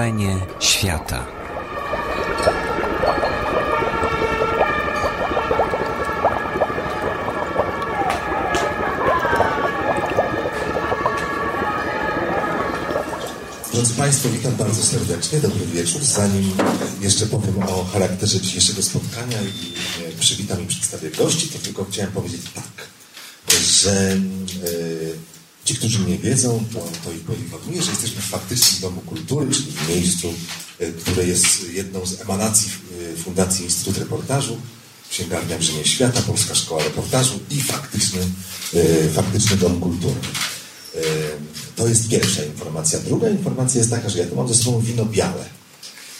Marzenie świata. Drodzy Państwo, witam bardzo serdecznie, dobry wieczór. Zanim jeszcze powiem o charakterze dzisiejszego spotkania i e, przywitam i przedstawię gości, to tylko chciałem powiedzieć tak, że e, ci, którzy nie wiedzą, to, to ich że jesteśmy w faktycznym Domu Kultury, czyli w miejscu, e, które jest jedną z emanacji e, Fundacji Instytut Reportażu, Księgarnia Brzemię Świata, Polska Szkoła Reportażu i faktyczny, e, faktyczny Dom Kultury. To jest pierwsza informacja. Druga informacja jest taka, że ja tu mam ze sobą wino białe.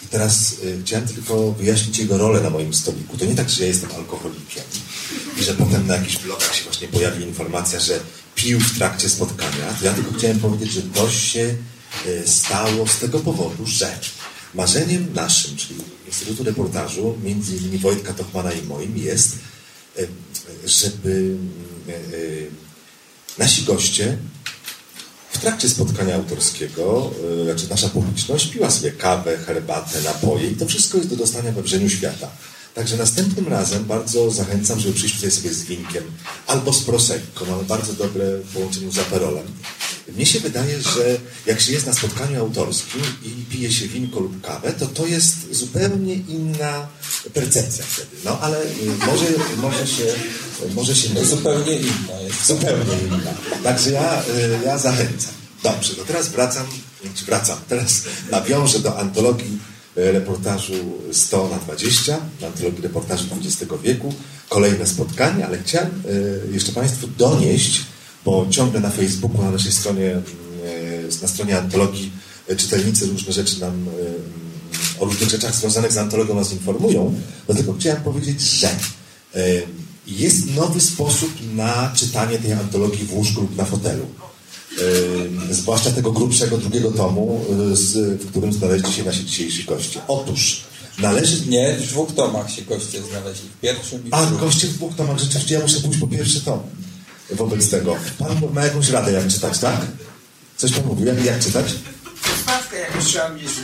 I teraz chciałem tylko wyjaśnić jego rolę na moim stoliku. To nie tak, że ja jestem alkoholikiem i że potem na jakichś blogach się właśnie pojawi informacja, że pił w trakcie spotkania. Ja tylko chciałem powiedzieć, że to się y, stało z tego powodu, że marzeniem naszym, czyli Instytutu Reportażu, między innymi Wojtka Tochmana i moim jest, y, żeby y, nasi goście w trakcie spotkania autorskiego, znaczy nasza publiczność piła sobie kawę, herbatę, napoje i to wszystko jest do dostania we Wrzeniu Świata. Także następnym razem bardzo zachęcam, żeby przyjść tutaj sobie z winkiem albo z prosecco. Mamy bardzo dobre w połączeniu z aperolem. Mnie się wydaje, że jak się jest na spotkaniu autorskim i pije się winko lub kawę, to to jest zupełnie inna percepcja wtedy. No ale y, może, może się... Może się To zupełnie inna jest. Zupełnie inna. Także ja, y, ja zachęcam. Dobrze, to teraz wracam, czy wracam, teraz nawiążę do antologii reportażu 100 na 20, antologii reportażu XX wieku. Kolejne spotkanie, ale chciałem y, jeszcze Państwu donieść, bo ciągle na Facebooku, na naszej stronie, y, na stronie antologii czytelnicy różne rzeczy nam o różnych rzeczach związanych z antologią nas informują, tylko chciałem powiedzieć, że jest nowy sposób na czytanie tej antologii w łóżku lub na fotelu. Zwłaszcza tego grubszego drugiego tomu, yy, z, w którym znaleźli się nasi dzisiejsi goście. Otóż należy... Nie, w dwóch tomach się goście znaleźli. W pierwszym i w A, drugim. goście w dwóch tomach. Rzeczywiście ja muszę pójść po pierwszy tom. Wobec tego. Pan ma jakąś radę, jak czytać, tak? Coś pan mówił, jak, jak czytać?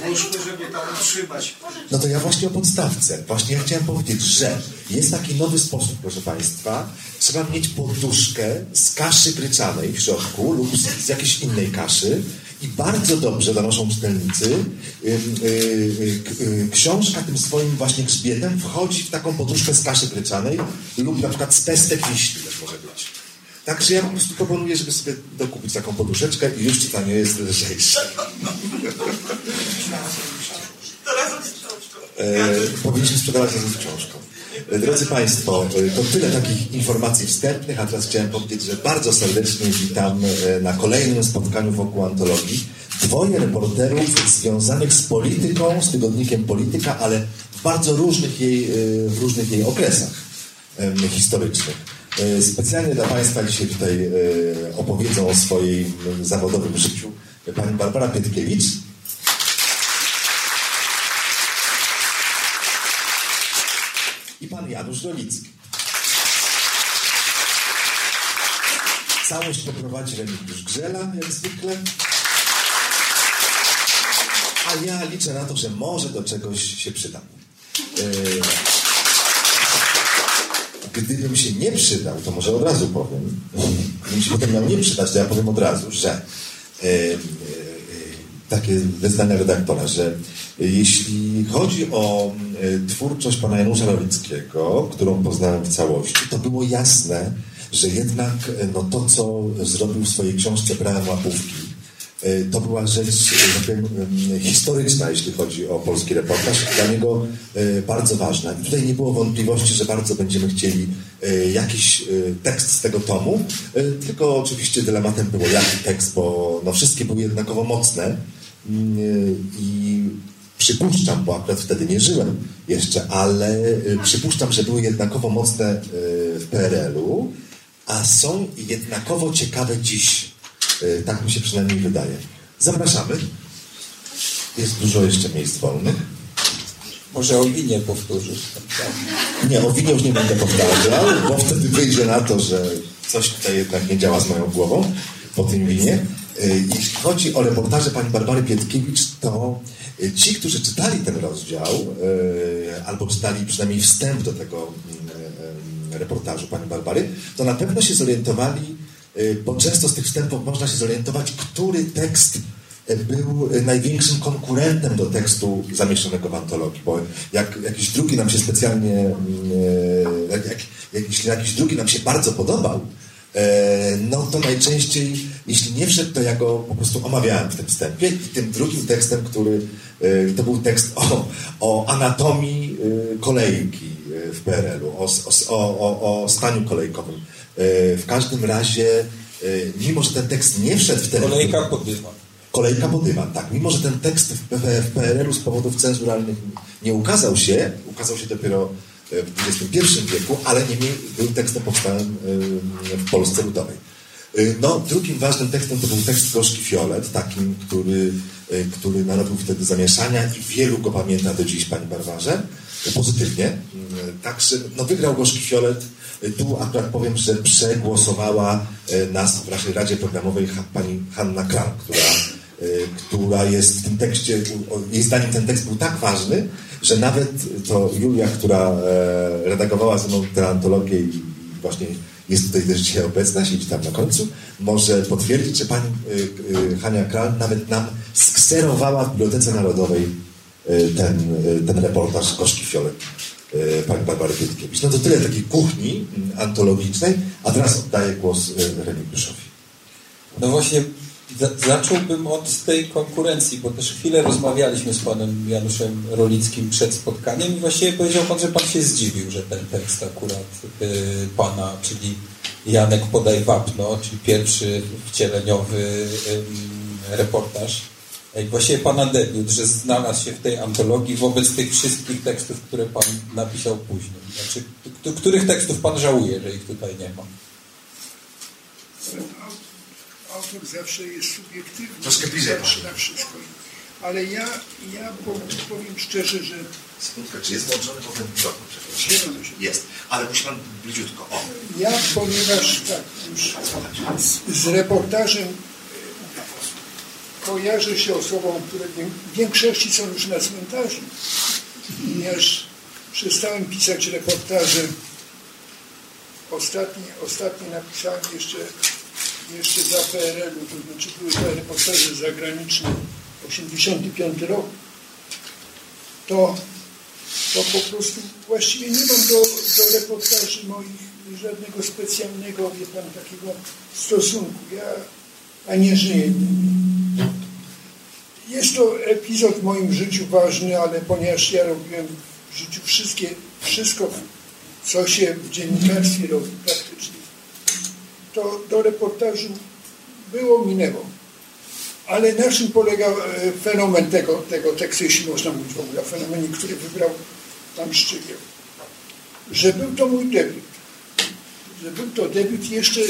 Mieć żeby to utrzymać. No to ja właśnie o podstawce. Właśnie ja chciałem powiedzieć, że jest taki nowy sposób, proszę Państwa. Trzeba mieć poduszkę z kaszy gryczanej w środku lub z, z jakiejś innej kaszy i bardzo dobrze donoszą czytelnicy. Ym, y, y, k- y, książka tym swoim właśnie grzbietem wchodzi w taką poduszkę z kaszy gryczanej lub na przykład z pestek wiśni też może być. Także ja po prostu proponuję, żeby sobie dokupić taką poduszeczkę i już czytanie jest lżejsze. E, powinniśmy sprzedawać razem z książką. E, Drodzy Państwo, e, to tyle takich informacji wstępnych, a teraz chciałem powiedzieć, że bardzo serdecznie witam na kolejnym spotkaniu wokół antologii dwoje reporterów związanych z polityką, z tygodnikiem Polityka, ale w bardzo różnych jej, w różnych jej okresach historycznych. Specjalnie dla Państwa dzisiaj tutaj opowiedzą o swoim zawodowym życiu pani Barbara Pietkiewicz, i pan Janusz Rolicki. Całość poprowadzi Remigiusz Grzela, jak zwykle. A ja liczę na to, że może do czegoś się przydam. E, Gdybym się nie przydał, to może od razu powiem. Gdybym się potem miał nie przydać, to ja powiem od razu, że takie wyznania redaktora, że jeśli chodzi o e, twórczość pana Janusza Rolickiego, którą poznałem w całości, to było jasne, że jednak e, no, to, co zrobił w swojej książce Brałem łapówki, e, to była rzecz, e, tak powiem, em, historyczna, jeśli chodzi o polski reportaż, dla niego e, bardzo ważna. I tutaj nie było wątpliwości, że bardzo będziemy chcieli e, jakiś e, tekst z tego tomu, e, tylko oczywiście dylematem było jaki tekst, bo no, wszystkie były jednakowo mocne Mm, i przypuszczam, bo akurat wtedy nie żyłem jeszcze, ale e, przypuszczam, że były jednakowo mocne e, w PRL-u, a są jednakowo ciekawe dziś. E, Tak mi się przynajmniej wydaje. Zapraszamy. Jest dużo jeszcze miejsc wolnych. Może o winie powtórzysz. Nie, o winie już nie będę powtarzał, bo wtedy wyjdzie na to, że coś tutaj jednak nie działa z moją głową po tym winie. Jeśli chodzi o reportaże pani Barbary Pietkiewicz, to ci, którzy czytali ten rozdział, albo czytali przynajmniej wstęp do tego reportażu pani Barbary, to na pewno się zorientowali, bo często z tych wstępów można się zorientować, który tekst był największym konkurentem do tekstu zamieszczonego w antologii, bo jak jakiś drugi nam się specjalnie, mm, jak, jak, jeśli jakiś drugi nam się bardzo podobał, no to najczęściej, jeśli nie wszedł, to ja go po prostu omawiałem w tym wstępie i tym drugim tekstem, który to był tekst o, o anatomii kolejki w PRL-u, o, o, o, o staniu kolejkowym. W każdym razie, mimo że ten tekst nie wszedł w ten... Kolejka podyma. Kolejka po dywan, tak. Mimo, że ten tekst w PRL-u z powodów cenzuralnych nie ukazał się, ukazał się dopiero e, w XXI wieku, ale niemniej był tekstem powstałym e, w Polsce Ludowej. E, no, drugim ważnym tekstem to był tekst Gorzki Fiolet, takim, który, który narobił wtedy zamieszania i wielu go pamięta do dziś, pani Barwarze, pozytywnie. Także, no, wygrał Gorzki Fiolet. Tu akurat powiem, że przegłosowała nas w Radzie Programowej pani Hanna Kram, która Y, która jest w tym tekście, jej zdaniem ten tekst był tak ważny, że nawet to Julia, która e, redagowała ze mną tę antologię i właśnie jest tutaj też dzisiaj obecna, siedzi tam na końcu, może potwierdzić, że pani Hania Kral nawet nam skserowała w Bibliotece Narodowej ten, ten reportaż Koszki Fiolet pani Barbary Pietkiewicz. No to tyle takiej kuchni mm, antologicznej, a teraz oddaję głos Remigiuszowi. No właśnie Zacząłbym od tej konkurencji, bo też chwilę rozmawialiśmy z panem Januszem Rolickim przed spotkaniem i właściwie powiedział pan, że pan się zdziwił, że ten tekst akurat y, pana, czyli Janek Podaj Wapno, czyli pierwszy wcieleniowy y, reportaż, właściwie pana debiut, że znalazł się w tej antologii wobec tych wszystkich tekstów, które pan napisał później. Znaczy, których tekstów pan żałuje, że ich tutaj nie ma? autor zawsze jest subiektywny. Troszkę bliżej na wszystko. Ale ja, ja powiem szczerze, że... Sekundkę, czy jest włączony potem mikrofon? Przepraszam. Jest, ale musi Pan bliziutko. O. Ja, ponieważ tak, już z reportażem kojarzę się osobą, które w większości są już na cmentarzu. Ponieważ przestałem pisać reportaże. Ostatnie, ostatnie napisałem jeszcze jeszcze za PRL-u, to znaczy były te reportaże zagraniczne, 85 rok, to, to po prostu właściwie nie mam do, do reportaży moich żadnego specjalnego, wie pan, takiego stosunku. Ja, a nie żyję. Jest to epizod w moim życiu ważny, ale ponieważ ja robiłem w życiu wszystkie, wszystko, co się w dziennikarstwie robi praktycznie, to do reportażu było, minęło. Ale na czym polega e, fenomen tego, tego tekstu, jeśli można mówić w ogóle o fenomenie, który wybrał tam Szczygieł? Że był to mój debiut. Że był to debiut jeszcze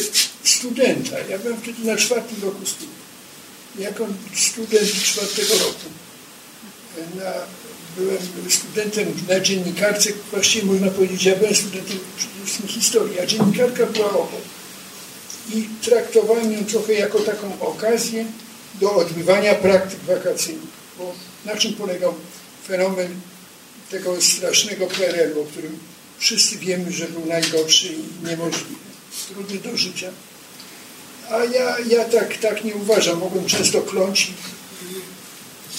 studenta. Ja byłem wtedy na czwartym roku studiów. Jako student czwartego roku na, byłem studentem na dziennikarce, właściwie można powiedzieć, ja byłem studentem historii, a dziennikarka była obok i traktowałem ją trochę jako taką okazję do odbywania praktyk wakacyjnych. Bo na czym polegał fenomen tego strasznego PRL-u, o którym wszyscy wiemy, że był najgorszy i niemożliwy, trudny do życia. A ja, ja tak, tak nie uważam. Mogłem często kląć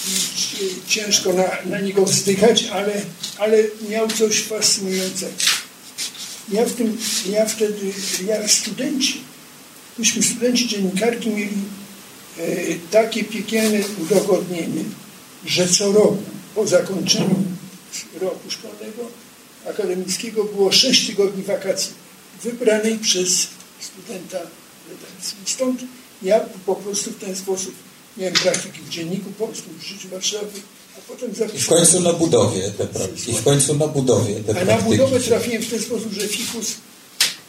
i, i ciężko na, na niego wzdychać, ale, ale miał coś fascynującego. Ja, w tym, ja wtedy, ja studenci, myśmy studenci dziennikarki mieli e, takie piekielne udowodnienie, że co roku po zakończeniu roku szkolnego akademickiego było 6 tygodni wakacji wybranej przez studenta Stąd ja po prostu w ten sposób miałem praktyki w Dzienniku Polskim, w Życiu Warszawy, a potem I w końcu na budowie te praktyki. I w końcu na budowie te praktyki. A na budowę trafiłem w ten sposób, że Fikus,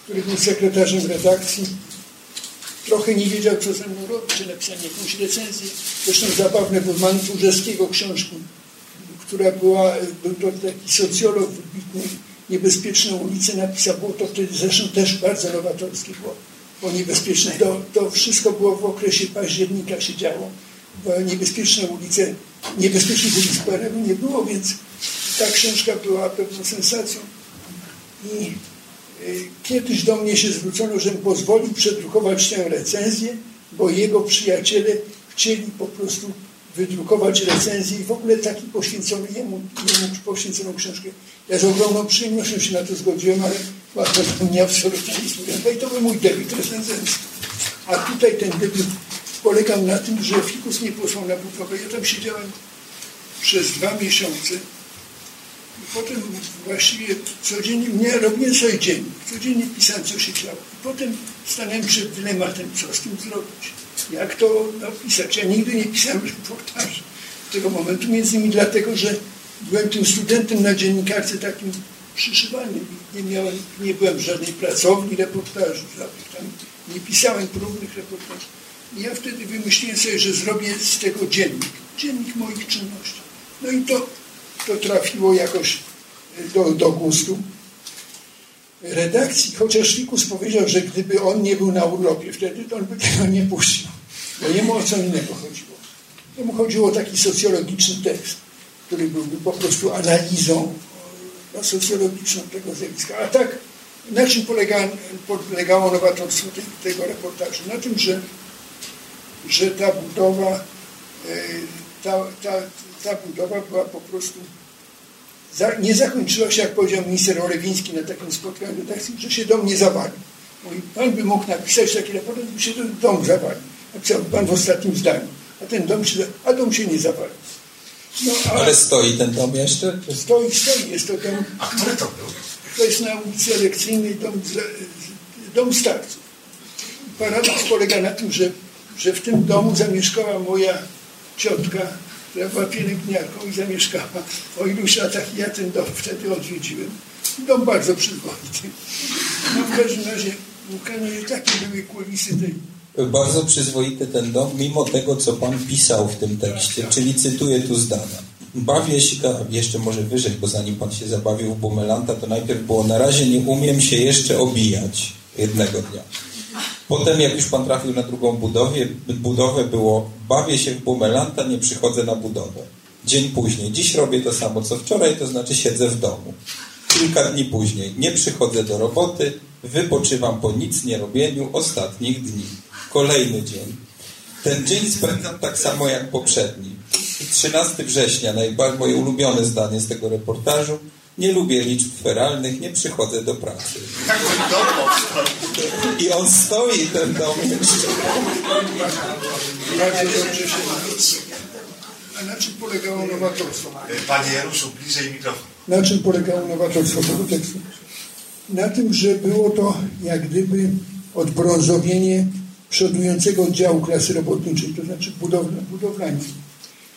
który był sekretarzem redakcji, trochę nie wiedział, co ze mną robić, czy napisanie jakąś recenzję. Zresztą zabawne, bo mam Tchórzewskiego książki, która była, był to taki socjolog wybitny, Niebezpieczne ulice napisał, było to wtedy zresztą też bardzo nowatorskie było. Bo niebezpieczne, to, to wszystko było w okresie października się działo, bo niebezpieczne ulice, niebezpiecznych ulic PRL nie było, więc ta książka była pewną sensacją. I y, kiedyś do mnie się zwrócono, żebym pozwolił przedrukować tę recenzję, bo jego przyjaciele chcieli po prostu wydrukować recenzję i w ogóle taki poświęcony jemu, jemu poświęconą książkę. Ja z ogromną przyjemnością się na to zgodziłem, ale łatwo mnie nie No i to był mój debiut recenzencki. A tutaj ten debiut polegał na tym, że fikus nie posłał na budowę. Ja tam siedziałem przez dwa miesiące i potem właściwie codziennie, nie robiłem sobie dzień, codziennie pisałem, co się działo. I potem stanąłem przed dylematem, co z tym zrobić jak to napisać. Ja nigdy nie pisałem reportaży tego momentu, między innymi dlatego, że byłem tym studentem na dziennikarce takim przyszywanym. Nie, miałem, nie byłem w żadnej pracowni reportaży, żadnych tam, nie pisałem próbnych reportaży. I ja wtedy wymyśliłem sobie, że zrobię z tego dziennik, dziennik moich czynności. No i to, to trafiło jakoś do, do gustu redakcji, chociaż Fikus powiedział, że gdyby on nie był na urlopie wtedy, to on by tego nie puścił. Bo jemu o co innego chodziło. Jemu chodziło o taki socjologiczny tekst, który byłby po prostu analizą socjologiczną tego zjawiska. A tak, na czym polega, polegało nowatorstwo te, tego reportażu? Na tym, że, że ta budowa, e, ta, ta, ta budowa była po prostu nie zakończyła się, jak powiedział minister Olewiński na takim spotkaniu redakcji, że się dom nie zawalił. Mówi, pan by mógł napisać taki raport, by się dom zawalił. Napisał pan w ostatnim zdaniu. A ten dom się, a dom się nie zawalił. No, a Ale stoi ten dom jeszcze? Stoi, stoi. Jest to dom... A który to był? To jest na ulicy Elekcyjnej dom, dom starców. Paradoks polega na tym, że, że w tym domu zamieszkała moja ciotka, która była pielęgniarką i zamieszkała o iluś latach ja ten dom wtedy odwiedziłem. Dom bardzo przyzwoity. No w każdym razie Łukanie, takie były kulisy tej bardzo przyzwoity ten dom, mimo tego, co Pan pisał w tym tekście, czyli cytuję tu zdania. Bawię się, jeszcze może wyżej, bo zanim Pan się zabawił w Bumelanta, to najpierw było na razie nie umiem się jeszcze obijać jednego dnia. Potem, jak już pan trafił na drugą budowie, budowę, było bawię się w bumelanta, nie przychodzę na budowę. Dzień później, dziś robię to samo co wczoraj, to znaczy siedzę w domu. Kilka dni później, nie przychodzę do roboty, wypoczywam po nic nie robieniu ostatnich dni. Kolejny dzień. Ten dzień spędzam tak samo jak poprzedni. 13 września, najbardziej moje ulubione zdanie z tego reportażu, nie lubię liczb feralnych, nie przychodzę do pracy. I on stoi, ten dom jeszcze. A na czym polegało nowatorstwo? Panie Januszu, bliżej mikrofon. Na czym polegało nowatorstwo tego tekstu? Na tym, że było to jak gdyby odbrązowienie przodującego oddziału klasy robotniczej, to znaczy budowla, budowlańców.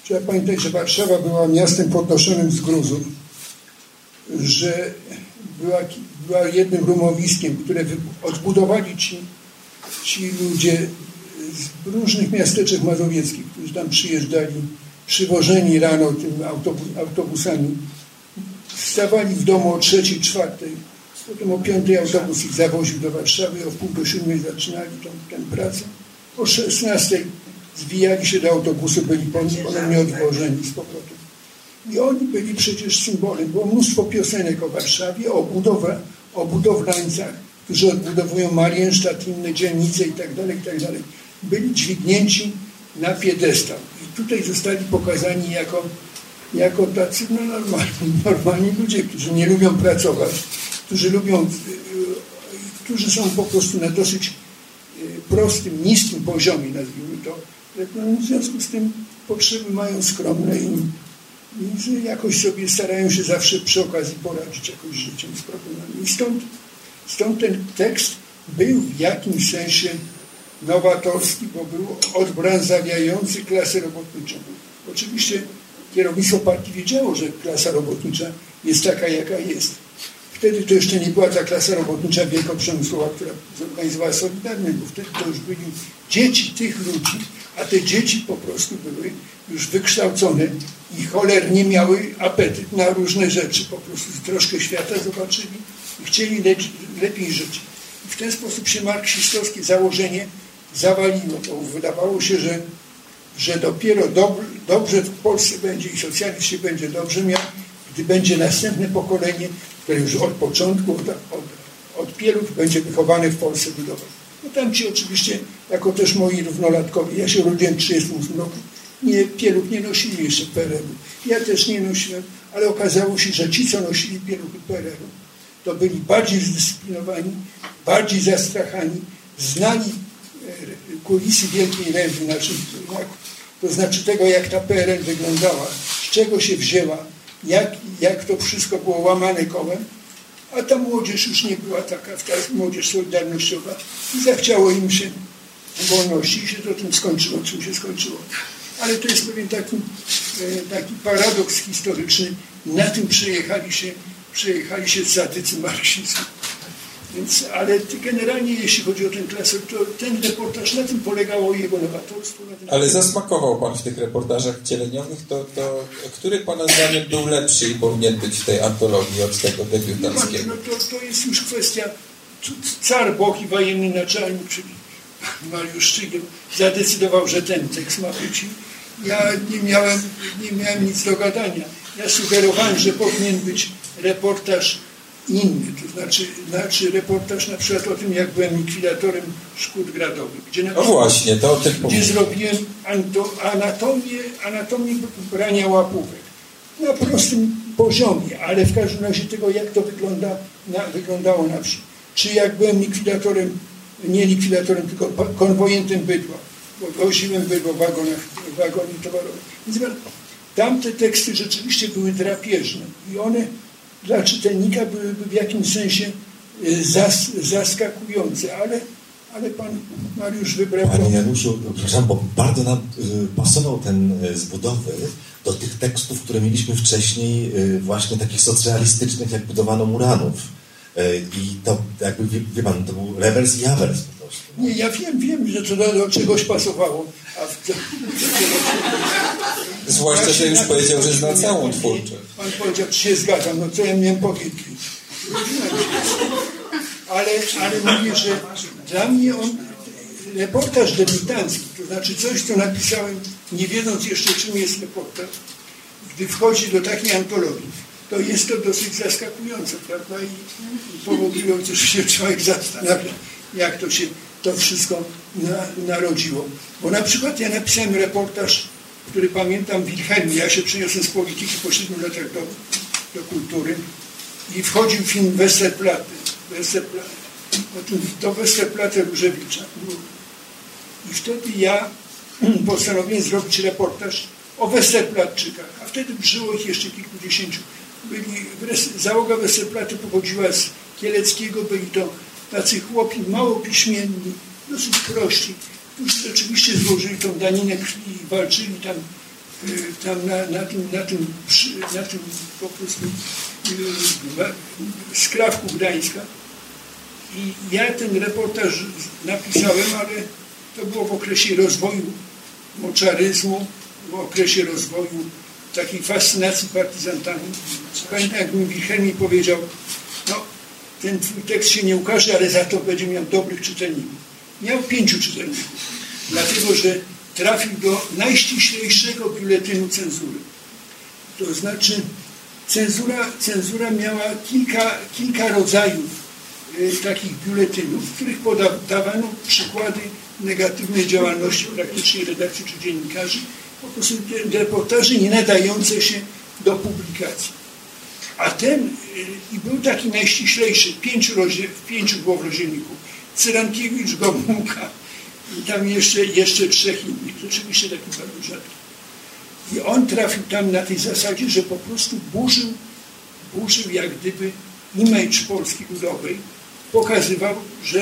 Trzeba pamiętać, że Warszawa była miastem podnoszonym z gruzów że była, była jednym rumowiskiem, które odbudowali ci, ci ludzie z różnych miasteczek mazowieckich, którzy tam przyjeżdżali, przywożeni rano tym autobusami. Stawali w domu o trzeciej, czwartej. Potem o piątej autobus ich zawoził do Warszawy, o pół do siódmej zaczynali tą, tę pracę. O szesnastej zwijali się do autobusu, byli ponownie odwożeni z powrotem. I oni byli przecież symbolem. Było mnóstwo piosenek o Warszawie, o, budowę, o budowlańcach, którzy odbudowują Marienstadt, inne dzielnice itd., tak itd. Tak byli dźwignięci na piedestał. I tutaj zostali pokazani jako, jako tacy no, normalni, normalni ludzie, którzy nie lubią pracować, którzy lubią, którzy są po prostu na dosyć y, prostym, niskim poziomie, nazwijmy to. No, w związku z tym potrzeby mają skromne i że jakoś sobie starają się zawsze przy okazji poradzić jakoś życiem z problemami. I stąd, stąd ten tekst był w jakimś sensie nowatorski, bo był odbranzawiający klasę robotniczą. Oczywiście kierownictwo partii wiedziało, że klasa robotnicza jest taka, jaka jest. Wtedy to jeszcze nie była ta klasa robotnicza wielkoprzemysłowa, która zorganizowała Solidarność, bo wtedy to już byli dzieci tych ludzi, a te dzieci po prostu były już wykształcone i cholernie miały apetyt na różne rzeczy. Po prostu troszkę świata zobaczyli i chcieli le lepiej żyć. w ten sposób się marksistowskie założenie zawaliło. To wydawało się, że, że dopiero dob, dobrze w Polsce będzie i socjalizm się będzie dobrze miał, gdy będzie następne pokolenie, które już od początku, od, od, od pieluch będzie wychowane w Polsce budować. No tam ci oczywiście, jako też moi równolatkowie, ja się urodziłem w 1938 roku, nie, pieluch nie nosili jeszcze PRL-u. Ja też nie nosiłem, ale okazało się, że ci, co nosili pieluchy PRL-u, to byli bardziej zdyscyplinowani, bardziej zastrachani, znali e, kulisy Wielkiej Ręby, znaczy, to znaczy tego, jak ta PRL wyglądała, z czego się wzięła, jak, jak to wszystko było łamane kołem, a ta młodzież już nie była taka, ta młodzież solidarnościowa i zachciało im się wolności i się to tym skończyło, czym się skończyło. Ale to jest pewien taki, e, taki paradoks historyczny. Na tym przejechali się, przejechali się zatycy marksizmu. Więc, ale generalnie jeśli chodzi o ten klasek, to ten reportaż, na tym polegało jego nowatorstwo. ale zasmakował Pan w tych reportażach wcieleniowych, to, to który Pana zdaniem był lepszy i powinien być w tej antologii od tego debiutanckiego? No, no to, to jest już kwestia, car Boch i wojenny naczelnik, czyli Mariusz Szczygiel, zadecydował, że ten tekst ma być. Ja nie miałem, nie miałem nic do gadania. Ja sugerowałem, że powinien być reportaż inny, to znaczy, znaczy reportaż na przykład o tym, jak byłem likwidatorem szkód gradowych. Gdzie no właśnie, to o tym Gdzie zrobiłem anatomię, anatomię brania łapówek. Na prostym poziomie, ale w każdym razie tego, jak to wygląda, na, wyglądało na wsi. Czy jak byłem likwidatorem, nie likwidatorem, tylko konwojentem bydła, bo woziłem bydło w wagonach, wagonie towarowych. Więc tamte teksty rzeczywiście były drapieżne i one dla czytelnika byłyby w jakimś sensie e, zas, zaskakujące, ale, ale pan Mariusz wybrał... Panie Januszu, przepraszam, bo bardzo nam y, pasował ten y, z budowy do tych tekstów, które mieliśmy wcześniej, właśnie takich socjalistycznych, jak budowano Muranów. I to jakby, wie, wie pan, to był rewers i awers. Nie, ja wiem, wiem, że to do, czegoś pasowało. A w, do, Zwłaszcza, że już powiedział, że zna całą twórczość. Pan powiedział, czy się zgadzam, no co ja miałem powiedzieć. Ale, ale mówię, że dla mnie on reportaż debiutancki, to znaczy coś, co napisałem, nie wiedząc jeszcze, czym jest reportaż, gdy wchodzi do takiej antologii, to jest to dosyć zaskakujące, prawda? I, i powodujące, że się człowiek zastanawia, jak to się to wszystko na, narodziło. Bo na przykład ja napisałem reportaż który pamiętam Wilhelmie. Ja się przeniosłem z polityki po 7 latach do, do kultury i wchodził film Westerplatte. Westerplatte. Do Westerplatte Różewicza. I wtedy ja postanowiłem zrobić reportaż o Westerplattczykach, a wtedy żyło ich jeszcze kilkudziesięciu. Byli, załoga Westerplatte pochodziła z Kieleckiego, byli to tacy chłopi mało piśmienni, dosyć prości którzy rzeczywiście złożyli tą daninę krwi i walczyli tam, y, tam na, na, tym, na, tym, na tym po prostu y, skrawku Gdańska. I ja ten reportaż napisałem, ale to było w okresie rozwoju moczaryzmu, w okresie rozwoju takiej fascynacji partyzantami. Pamiętam, jak mi Wilhelmi powiedział, ten twój tekst się nie ukaże, ale za to będzie miał dobrych czytelników miał pięciu czytelników, dlatego że trafił do najściślejszego biuletynu cenzury. To znaczy cenzura, cenzura miała kilka, kilka rodzajów y, takich biuletynów, w których podawano przykłady negatywnej działalności praktycznie redakcji czy dziennikarzy, po prostu reportaży nie nadające się do publikacji. A ten y, i był taki najściślejszy, pięciu, rozdział, pięciu było w rozdzielniku Cyrankiewicz, Gomułka i tam jeszcze, jeszcze trzech innych. Rzeczywiście taki bardzo rzadki. I on trafił tam na tej zasadzie, że po prostu burzył, burzył jak gdyby image Polski Ludowej. Pokazywał, że,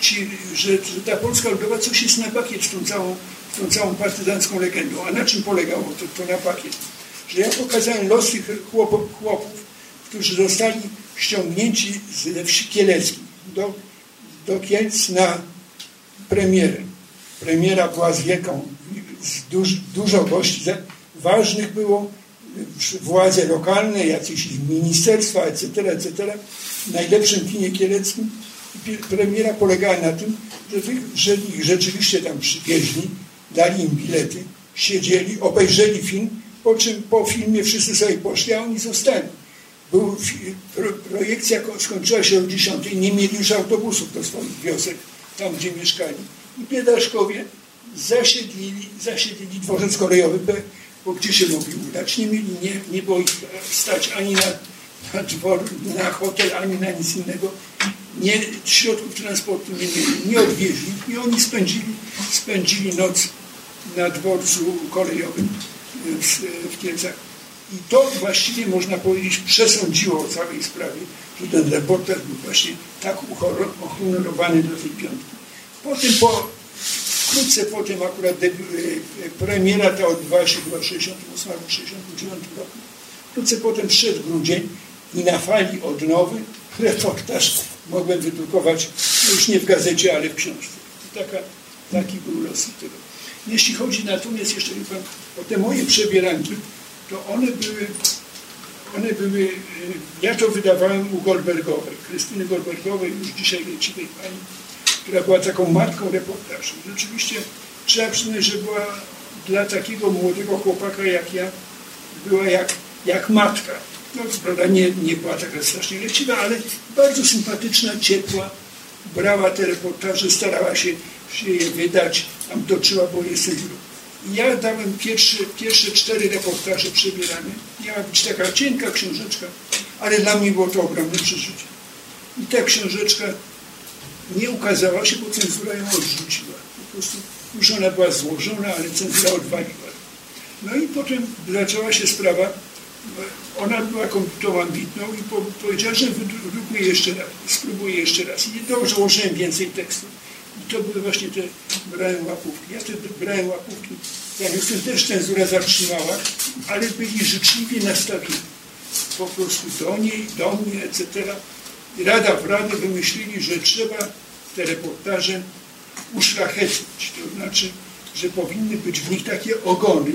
ci, że, że ta Polska Ludowa coś jest na pakiet z tą całą, z tą całą partyzancką legendą. A na czym polegało to, to na pakiet? Że ja pokazałem los tych chłopów, chłopów którzy zostali ściągnięci ze wsi kieleckich do do Kielc na premierę. Premiera była z wieką, z duż, dużo gości ważnych było, władze lokalne, jacyś ministerstwa, etc., etc. W najlepszym kinie kieleckim. premiera polegała na tym, że, że ich rzeczywiście tam przywieźli, dali im bilety, siedzieli, obejrzeli film, po czym po filmie wszyscy sobie poszli, a oni zostali. Był, pro, projekcja skończyła się o 10, nie mieli już autobusów do swoich wiosek, tam gdzie mieszkali. I biedaszkowie zasiedlili, zasiedlili dworzec kolejowy, bo gdzie się mogli udać? Nie mieli, nie, nie było ich stać ani na, na dwór, na hotel, ani na nic innego. Nie, środków transportu nie mieli, nie odwieźli i oni spędzili, spędzili noc na dworcu kolejowym w, w Kielcach. I to właściwie można powiedzieć przesądziło o całej sprawie, że ten reporter był właśnie tak uhonorowany do tej piątki. Potem po, wkrótce potem akurat e, premiera ta odbywała się chyba w 68 albo 69 roku. Wkrótce potem przyszedł grudzień i na fali odnowy reportaż mogłem wydrukować no już nie w gazecie, ale w książce. I taka, taki był los tego. Jeśli chodzi natomiast jeszcze pan, o te moje przebieranki, to one były, one były, y, ja to wydawałem u Goldbergowej, Krystyny Goldbergowej, już dzisiaj leciwej pani, która była taką matką reportażu. Rzeczywiście trzeba przyznać, że była dla takiego młodego chłopaka jak ja, była jak, jak matka. No, prawda, nie, nie była taka strasznie leciwa, ale bardzo sympatyczna, ciepła, brała te reportaże, starała się, się je wydać, tam toczyła, bo jest cenzurą. Ja dałem pierwsze, pierwsze cztery reportaże przebierane. Miała być taka cienka książeczka, ale dla mnie było to ogromne przeżycie. I ta książeczka nie ukazała się, bo cenzura ją odrzuciła. Po prostu już ona była złożona, ale cenzura odwaliła. No i potem zaczęła się sprawa, ona była kobietą ambitną i powiedziała, że wydrukuję jeszcze raz, spróbuję jeszcze raz. I dobrze ułożyłem więcej tekstów. I to były właśnie te, brałem łapówki. Ja te brałem łapówki, jak jestem też cenzura zatrzymała, ale byli życzliwie nastawieni. Po prostu do niej, do mnie, etc. Rada w Radę wymyślili, że trzeba te reportaże uszlachetnić. To znaczy, że powinny być w nich takie ogony,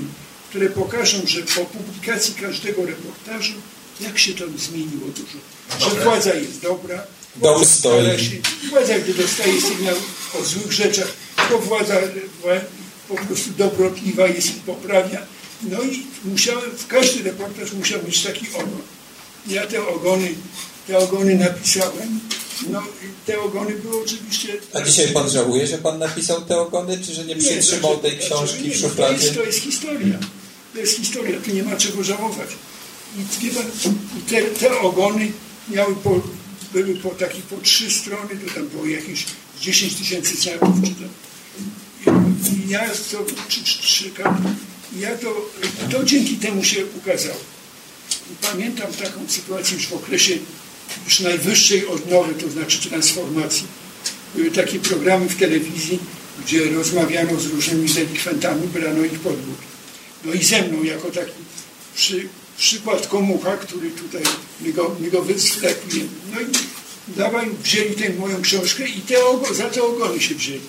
które pokażą, że po publikacji każdego reportażu, jak się tam zmieniło dużo. Że władza jest dobra, Dom stoi. Władza, gdy dostaje sygnał o złych rzeczach, to władza po prostu dobrotliwa jest i poprawia. No i musiałem, w każdy reportaż musiał mieć taki ogon. Ja te ogony, te ogony napisałem. No te ogony były oczywiście... A dzisiaj pan żałuje, że pan napisał te ogony, czy że nie przytrzymał nie, tej książki w szufladzie? To jest, to jest historia. To jest historia, tu nie ma czego żałować. I te, te ogony miały po, były po takich po trzy strony, to tam było jakieś 10 tysięcy znaków, czy to. I ja to, czy, czy, czy, ja to, to dzięki temu się ukazało. Pamiętam taką sytuację już w okresie już najwyższej odnowy, to znaczy transformacji. Były takie programy w telewizji, gdzie rozmawiano z różnymi delikwentami, brano ich pod górę. No i ze mną jako taki przy, przykład komucha, który tutaj mi go, mi go. No i dawaj, wzięli tę moją książkę i te ogo, za te ogony się wzięli.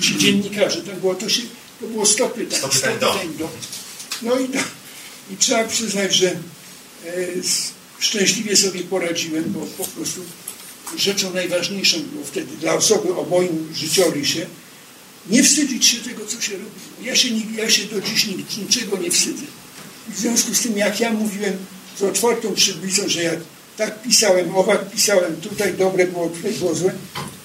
Ci dziennikarze, tak było, to, się, to było 100 pytań. 100 pytań do. do. No i, i trzeba przyznać, że e, szczęśliwie sobie poradziłem, bo po prostu rzeczą najważniejszą było wtedy dla osoby o moim życiorysie nie wstydzić się tego, co się robi. Ja się, ja się do dziś niczego nie wstydzę. W związku z tym, jak ja mówiłem z otwartą przybliżą, że jak tak pisałem, owak pisałem, tutaj dobre było, tutaj było złe,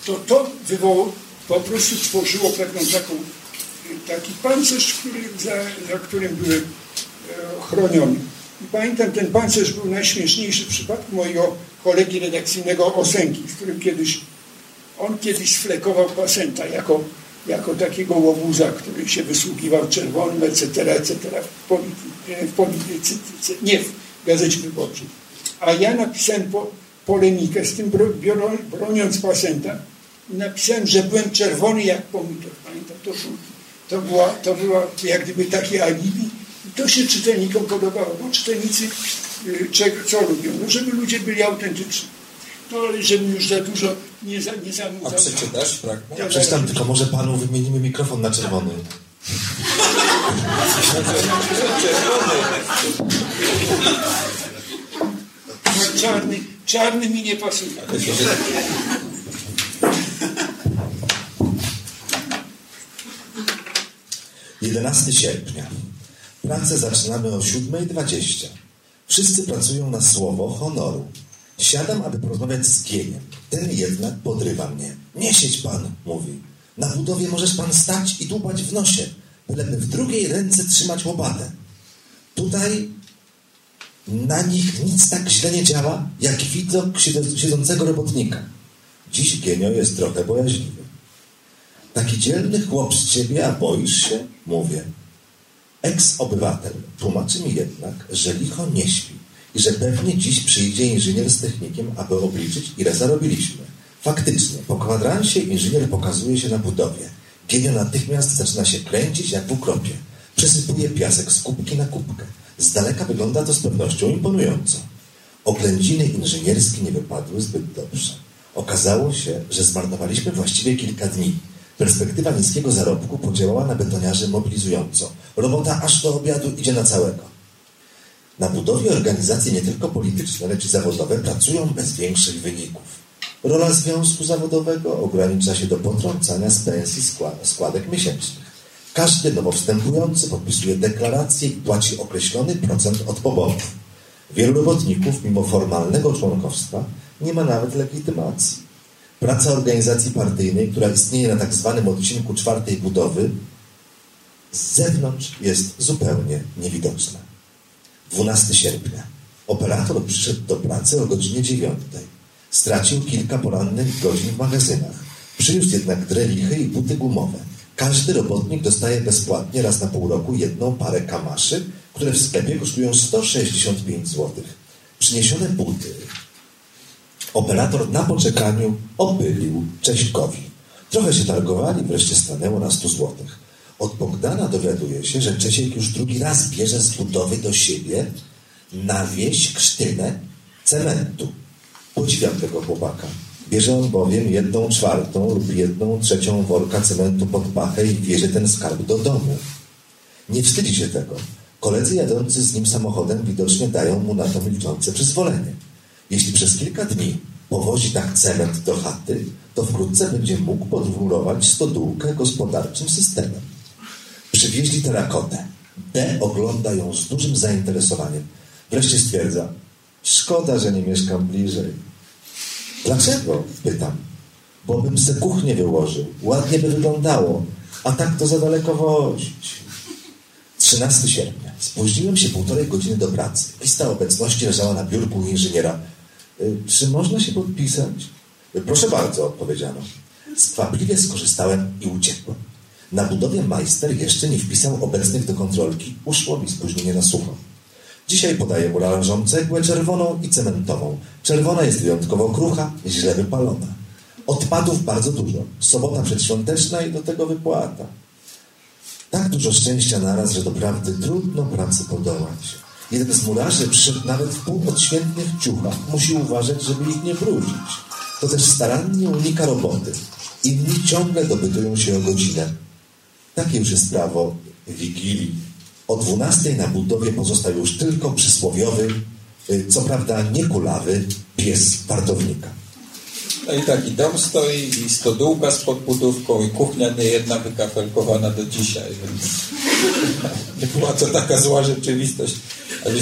to to wywołało, po prostu tworzyło pewną taką, taki pancerz, który, za, za którym byłem e, chroniony. I pamiętam, ten pancerz był najśmieszniejszy w przypadku mojego kolegi redakcyjnego Osenki, z którym kiedyś, on kiedyś sflekował pasenta jako jako takiego łobuza, który się wysługiwał czerwonym, etc., etc., polity, w polityce, nie w Gazecie Wyborczej. A ja napisałem po, polemikę z tym, broniąc Pasenta, napisałem, że byłem czerwony jak pomidor. Pamiętam, to, to, była, to była jak gdyby takie alibi. I to się czytelnikom podobało, bo czytelnicy y, czego, co lubią? No, żeby ludzie byli autentyczni. No ale żeby już za dużo nie, za, nie zanudzał. A przeczytasz fragment? Ja przeczytam, tylko może panu wymienimy mikrofon na czerwony. czarny, czarny mi nie pasuje. Jedenasty sierpnia. Pracę zaczynamy o 7.20. Wszyscy pracują na słowo honoru. Siadam, aby porozmawiać z Gieniem. Ten jednak podrywa mnie. Nie pan, mówi. Na budowie możesz pan stać i dłubać w nosie, byleby w drugiej ręce trzymać łopatę. Tutaj na nich nic tak źle nie działa, jak widok siedzącego robotnika. Dziś Gienio jest trochę bojaźliwy. Taki dzielny chłop z ciebie, a boisz się? Mówię. Eks-obywatel tłumaczy mi jednak, że licho nie śpi i że pewnie dziś przyjdzie inżynier z technikiem, aby obliczyć, ile zarobiliśmy. Faktycznie, po kwadransie inżynier pokazuje się na budowie. Genio natychmiast zaczyna się kręcić jak w ukropie. Przesypuje piasek z kubki na kubkę. Z daleka wygląda to z pewnością imponująco. Oględziny inżynierskie nie wypadły zbyt dobrze. Okazało się, że zmarnowaliśmy właściwie kilka dni. Perspektywa niskiego zarobku podziałała na betoniarzy mobilizująco. Robota aż do obiadu idzie na całego. Na budowie organizacje nie tylko polityczne, lecz i zawodowe pracują bez większych wyników. Rola związku zawodowego ogranicza się do potrącania z pensji składek miesięcznych. Każdy nowo wstępujący podpisuje deklarację i płaci określony procent od poborów. Wielu robotników, mimo formalnego członkostwa, nie ma nawet legitymacji. Praca organizacji partyjnej, która istnieje na tak zwanym odcinku czwartej budowy, z zewnątrz jest zupełnie niewidoczna. 12 sierpnia. Operator przyszedł do pracy o godzinie 9. Stracił kilka porannych godzin w magazynach. Przyniósł jednak drelichy i buty gumowe. Każdy robotnik dostaje bezpłatnie raz na pół roku jedną parę kamaszy, które w sklepie kosztują 165 zł. Przyniesione buty operator na poczekaniu opylił Cześćkowi. Trochę się targowali, wreszcie stanęło na 100 zł. Od Bogdana dowiaduje się, że Czesiek już drugi raz bierze z budowy do siebie na wieś krztynę cementu. Podziwiam tego chłopaka. Bierze on bowiem jedną czwartą lub jedną trzecią worka cementu pod pachę i bierze ten skarb do domu. Nie wstydzi się tego. Koledzy jadący z nim samochodem widocznie dają mu na to milczące przyzwolenie. Jeśli przez kilka dni powozi tak cement do chaty, to wkrótce będzie mógł podwórować stodółkę gospodarczym systemem. Przywieźli terakotę. D ogląda ją z dużym zainteresowaniem. Wreszcie stwierdza, szkoda, że nie mieszkam bliżej. Dlaczego? Pytam. Bo bym se kuchnię wyłożył. Ładnie by wyglądało. A tak to za daleko wozić. 13 sierpnia. Spóźniłem się półtorej godziny do pracy. Lista obecności leżała na biurku inżyniera. Y, czy można się podpisać? Y, proszę bardzo, odpowiedziano. Skwapliwie skorzystałem i uciekłem. Na budowie majster jeszcze nie wpisał obecnych do kontrolki. Uszło mi spóźnienie na sucho. Dzisiaj podaję mu należą cegłę czerwoną i cementową. Czerwona jest wyjątkowo krucha, źle wypalona. Odpadów bardzo dużo. Sobota przedświąteczna i do tego wypłata. Tak dużo szczęścia naraz, że doprawdy trudno pracy podołać. Jeden z murarzy przyszedł nawet w półodświętnych ciuchach. Musi uważać, żeby ich nie brudzić. To też starannie unika roboty. Inni ciągle dobytują się o godzinę. Takie już jest prawo Wigilii. O dwunastej na budowie pozostał już tylko przysłowiowy, y, co prawda niekulawy, pies wartownika. No i taki dom stoi i stodółka z podbudówką i kuchnia niejedna wykafelkowana do dzisiaj, więc nie była to taka zła rzeczywistość.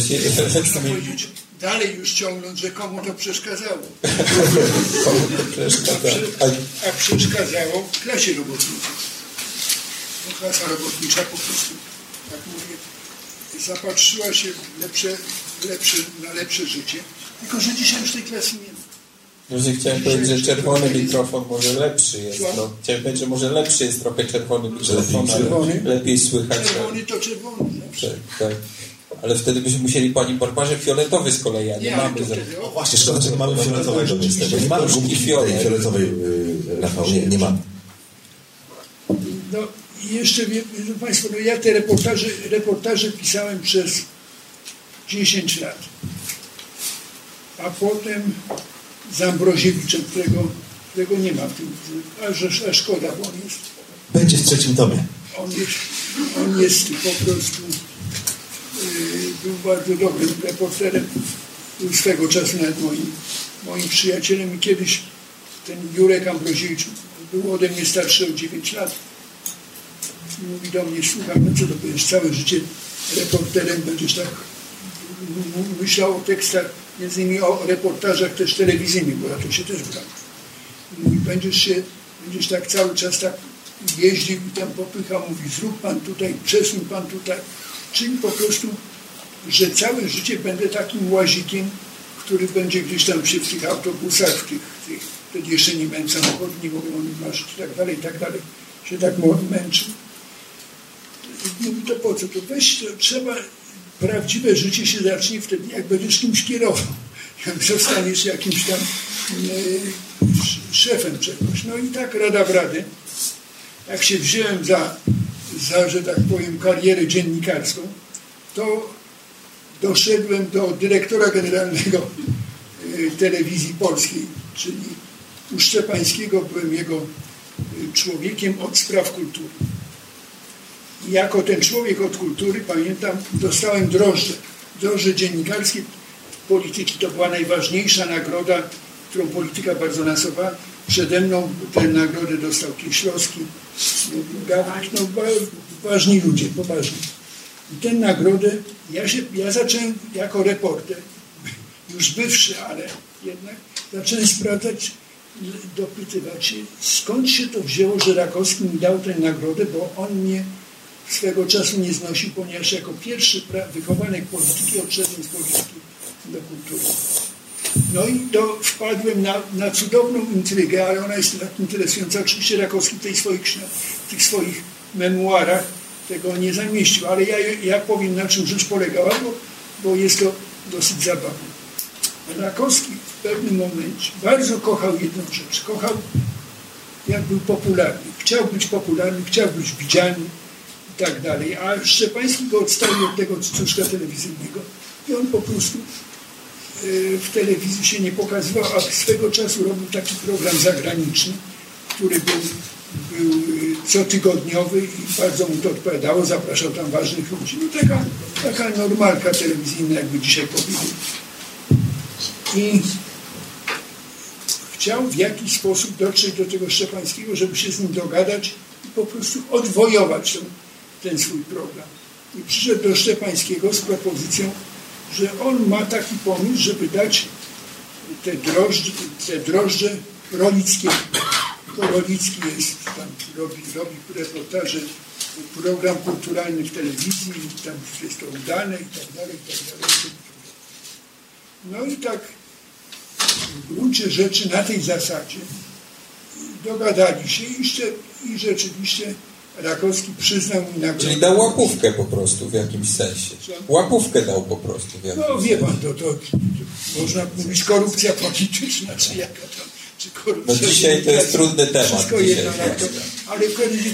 Się, powiedzieć, dalej już ciągnąć, że komu to przeszkadzało. komu to przeszkadzało? A, a przeszkadzało klasie robotniczej. Bo klasa robotnicza po prostu, tak zapatrzyła się lepsze, lepsze, na lepsze życie, tylko że dzisiaj już tej klasy nie ma. Właśnie chciałem powiedzieć, że czerwony mikrofon może lepszy jest. No, chciałem powiedzieć, że może lepszy jest trochę czerwony mikrofon, ale lepiej słychać. Czerwony to czerwony. Tak, tak. Ale wtedy byśmy musieli Pani Barbarze fioletowy z kolei, a nie, nie mamy. Za... O, właśnie, szkoda, że nie mamy fioletowego. Nie mamy gumki fioletowej, yy, Rafał, nie, nie mamy. No i jeszcze, wiedzą Państwo, no ja te reportaże, reportaże pisałem przez 10 lat. A potem z Ambroziewiczem, którego, którego nie ma w tym, a, a szkoda, bo on jest... Będzie w trzecim tomie. On jest, on jest po prostu yy, był bardzo dobrym reporterem. Był swego czasu nawet moim, moim przyjacielem i kiedyś ten Jurek Ambroziewicz był ode mnie starszy o 9 lat. Mówi do mnie, słuchaj, no co to będziesz całe życie reporterem, będziesz tak myślał o tekstach, między innymi o reportażach też telewizyjnych, bo ja to się też brałem. Mówi, będziesz się, będziesz tak cały czas tak jeździł i tam popychał, mówi, zrób pan tutaj, przesuń pan tutaj. Czyli po prostu, że całe życie będę takim łazikiem, który będzie gdzieś tam się w tych autobusach, w tych, tych wtedy jeszcze nie miałem samochodu, nie mogłem o marzyć i tak dalej, i tak dalej, się tak męczył. Mówi, to po co? To weź, to trzeba, prawdziwe życie się zacznie wtedy, jak będziesz kimś kierował. Jak zostaniesz jakimś tam e, szefem czegoś. No i tak rada w radę. Jak się wziąłem za, za, że tak powiem, karierę dziennikarską, to doszedłem do dyrektora generalnego e, telewizji polskiej, czyli u Szczepańskiego byłem jego e, człowiekiem od spraw kultury. Jako ten człowiek od kultury, pamiętam, dostałem drożdże. Drożdże dziennikarskie polityki to była najważniejsza nagroda, którą polityka bardzo nasowała. Przede mną tę nagrodę dostał Kieślowski, Gawik, no ważni ludzie, poważni. I tę nagrodę, ja, się, ja zacząłem jako reporter, już bywszy, ale jednak zacząłem sprawdzać, dopytywać się, skąd się to wzięło, że Rakowski mi dał tę nagrodę, bo on mnie swego czasu nie znosił, ponieważ jako pierwszy wychowanek polityki odszedłem z polityki do kultury. No i to wpadłem na, na cudowną intrygę, ale ona jest tak interesująca. Oczywiście Rakowski w, tej swoich, tych swoich memuarach tego nie zamieścił, ale ja, ja powiem na czym rzecz polegała, bo, bo jest to dosyć zabawne. Rakowski w pewnym momencie bardzo kochał jedną rzecz. Kochał, jak był popularny. Chciał być popularny, chciał być widziany tak dalej. A Szczepański go odstawił od tego cucuszka telewizyjnego i on po prostu w telewizji się nie pokazywał, a swego czasu robił taki program zagraniczny, który był, był cotygodniowy i bardzo mu to odpowiadało, zapraszał tam ważnych ludzi. No taka, taka normalka telewizyjna, jakby dzisiaj powiedzieć. I chciał w jakiś sposób dotrzeć do tego Szczepańskiego, żeby się z nim dogadać i po prostu odwojować ten, ten swój program. I przyszedł do Szczepańskiego z propozycją, że on ma taki pomysł, żeby dać te drożdże, te drożdże. To Rolicki jest, tam robi, robi reportaże, program kulturalny w telewizji, tam jest to udane i tak dalej, i tak dalej. No i tak w gruncie rzeczy na tej zasadzie dogadali się i, i rzeczywiście Rakowski przyznał mi nagrodę. Czyli dał łapówkę po prostu w jakimś sensie. Łapówkę dał po prostu w jakimś No wie pan, to, to, to można mówić korupcja polityczna, czy jaka. Czy korupcja no dzisiaj to jest trudny temat. Wszystko jedno, to, ale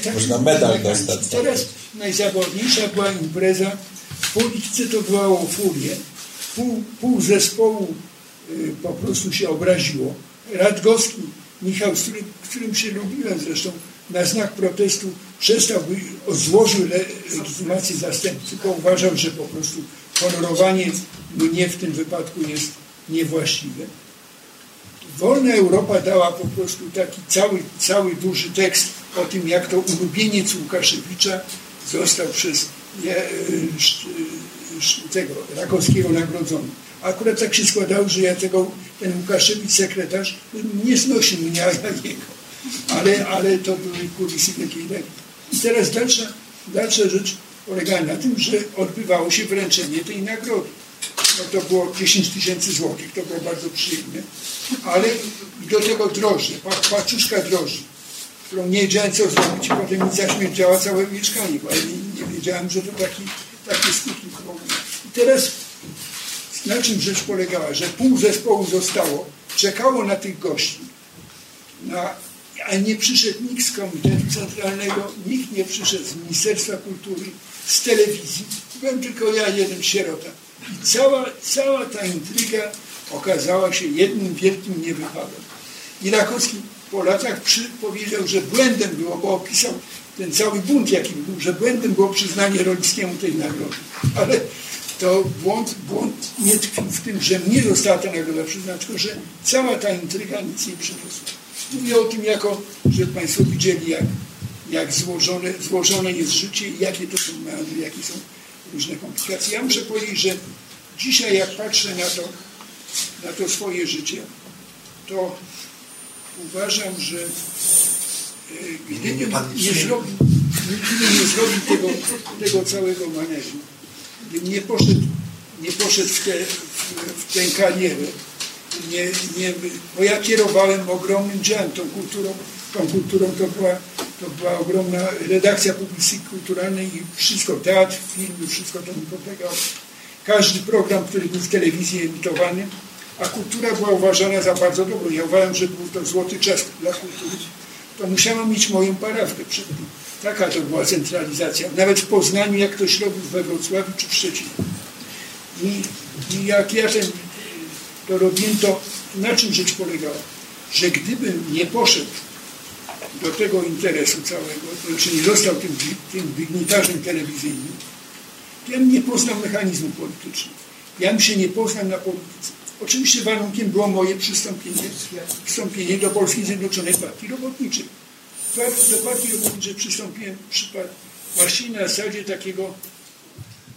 tak, Można medal dostać. Teraz najzabawniejsza była impreza. W polityce to bywało furię. Pół, pół zespołu y, po prostu się obraziło. Radgowski, Michał, z którym, którym się lubiłem zresztą, na znak protestu przestał, złożył legitymację zastępcy, bo uważał, że po prostu honorowanie mnie w tym wypadku jest niewłaściwe. Wolna Europa dała po prostu taki cały, cały duży tekst o tym, jak to ulubieniec Łukaszewicza został przez tego Rakowskiego nagrodzony. Akurat tak się składało, że ja tego, ten Łukaszewicz sekretarz nie znosił mnie, a ja jego ale, ale to były kulisy takiej I teraz dalsza, dalsza rzecz polega na tym, że odbywało się wręczenie tej nagrody. No to było 10 tysięcy złotych, to było bardzo przyjemne, ale do tego drożdże, paczuszka drożdży, którą nie wiedziałem co zrobić potem mi zaśmierdziała całe mieszkanie, bo nie, nie wiedziałem, że to taki, takie skutki. I teraz na czym rzecz polegała, że pół zespołu zostało, czekało na tych gości, na a nie przyszedł nikt z Komitetu Centralnego, nikt nie przyszedł z Ministerstwa Kultury, z telewizji. Byłem tylko ja, jeden sierota. I cała, cała ta intryga okazała się jednym wielkim niewypadem. I Rakowski po latach przy, powiedział, że błędem było, bo opisał ten cały bunt, jaki był, że błędem było przyznanie Rolickiemu tej nagrody. Ale to błąd, błąd nie tkwił w tym, że mnie została ta nagroda przyznana, tylko że cała ta intryga nic nie przyniosła. Mówię o tym jako, że Państwo widzieli, jak, jak złożone, złożone jest życie i jakie to są meandry, jakie są różne komplikacje. Ja muszę powiedzieć, że dzisiaj jak patrzę na to, na to swoje życie, to uważam, że e, gdybym nie, zrobił, gdybym nie zrobił tego, tego całego manewru, gdybym nie poszedł, nie poszedł w, te, w, w tę karierę, nie, nie, bo ja kierowałem ogromnym działem, tą kulturą, tą kulturą to była, to była ogromna redakcja publicystyki kulturalnej i wszystko, teatr, filmy, wszystko to mi podlegało. Każdy program, który był w telewizji emitowany, a kultura była uważana za bardzo dobrą. Ja uważam, że był to złoty czas dla kultury. To musiałem mieć moją parawkę przed tym. Taka to była centralizacja. Nawet w Poznaniu, jak ktoś robił we Wrocławiu czy w Szczecinie. I, i jak ja ten, to robiłem, to na czym rzecz polegała? Że gdybym nie poszedł do tego interesu całego, to znaczy nie został tym, tym dygnitarzem telewizyjnym, to ja nie poznał mechanizmu politycznego. Ja bym się nie poznał na polityce. Oczywiście warunkiem było moje przystąpienie, przystąpienie do Polskiej Zjednoczonej Partii Robotniczej. Do Partii Robotniczej przystąpiłem właśnie na zasadzie takiego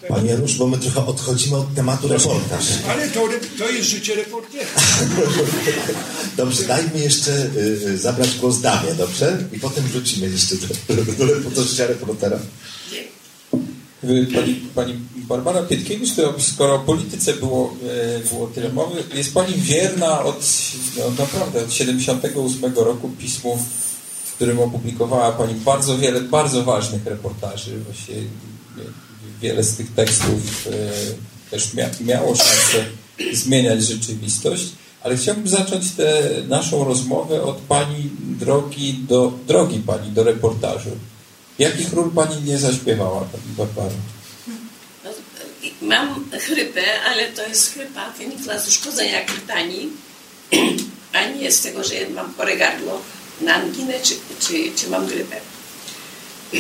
Panie Janusz, bo my trochę odchodzimy od tematu reportaż. Ale to, to jest życie reportera. Dobrze, daj mi jeszcze y, y, zabrać głos damie, dobrze? I potem wrócimy jeszcze do, do, do życia reportera. Pani, pani Barbara Pietkiewicz, to skoro o polityce było, e, było tyle mowy, jest Pani wierna od, no naprawdę, od 78 roku pismu, w którym opublikowała Pani bardzo wiele bardzo ważnych reportaży. Właściwie wiele z tych tekstów e, też mia, miało szansę zmieniać rzeczywistość. Ale chciałbym zacząć tę naszą rozmowę od Pani drogi do, drogi Pani do reportażu. Jakich ról Pani nie zaśpiewała, Pani Barbara? No, mam chrypę, ale to jest chrypa wynikła z uszkodzenia krtani, a nie z tego, że mam chore gardło na anginę czy, czy, czy mam grypę.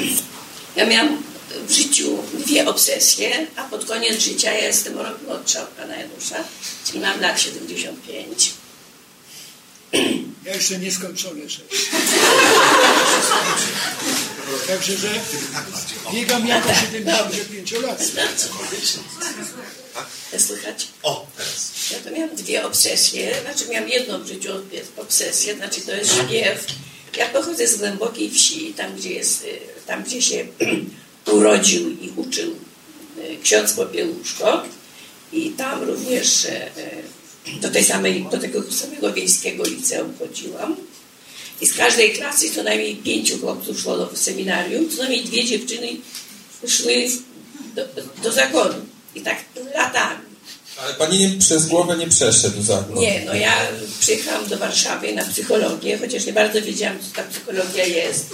Ja miałam w życiu dwie obsesje, a pod koniec życia ja jestem rok młodsza od pana Janusza, czyli mam lat 75. Ja jeszcze nieskończony rzecz. Także, że biegam jako 75 lat. Słychać? O, teraz. Ja to miałam dwie obsesje, znaczy miałam jedną w życiu obsesję, znaczy to jest śpiew. Ja pochodzę z głębokiej wsi, tam gdzie jest, tam gdzie się urodził i uczył ksiądz Popiełuszko i tam również do, tej samej, do tego samego wiejskiego liceum chodziłam. I z każdej klasy co najmniej pięciu chłopców szło do seminarium, co najmniej dwie dziewczyny szły do, do zakonu. I tak latami. Ale pani nie, przez głowę nie przeszedł zakon. Nie, no ja przyjechałam do Warszawy na psychologię, chociaż nie bardzo wiedziałam, co ta psychologia jest.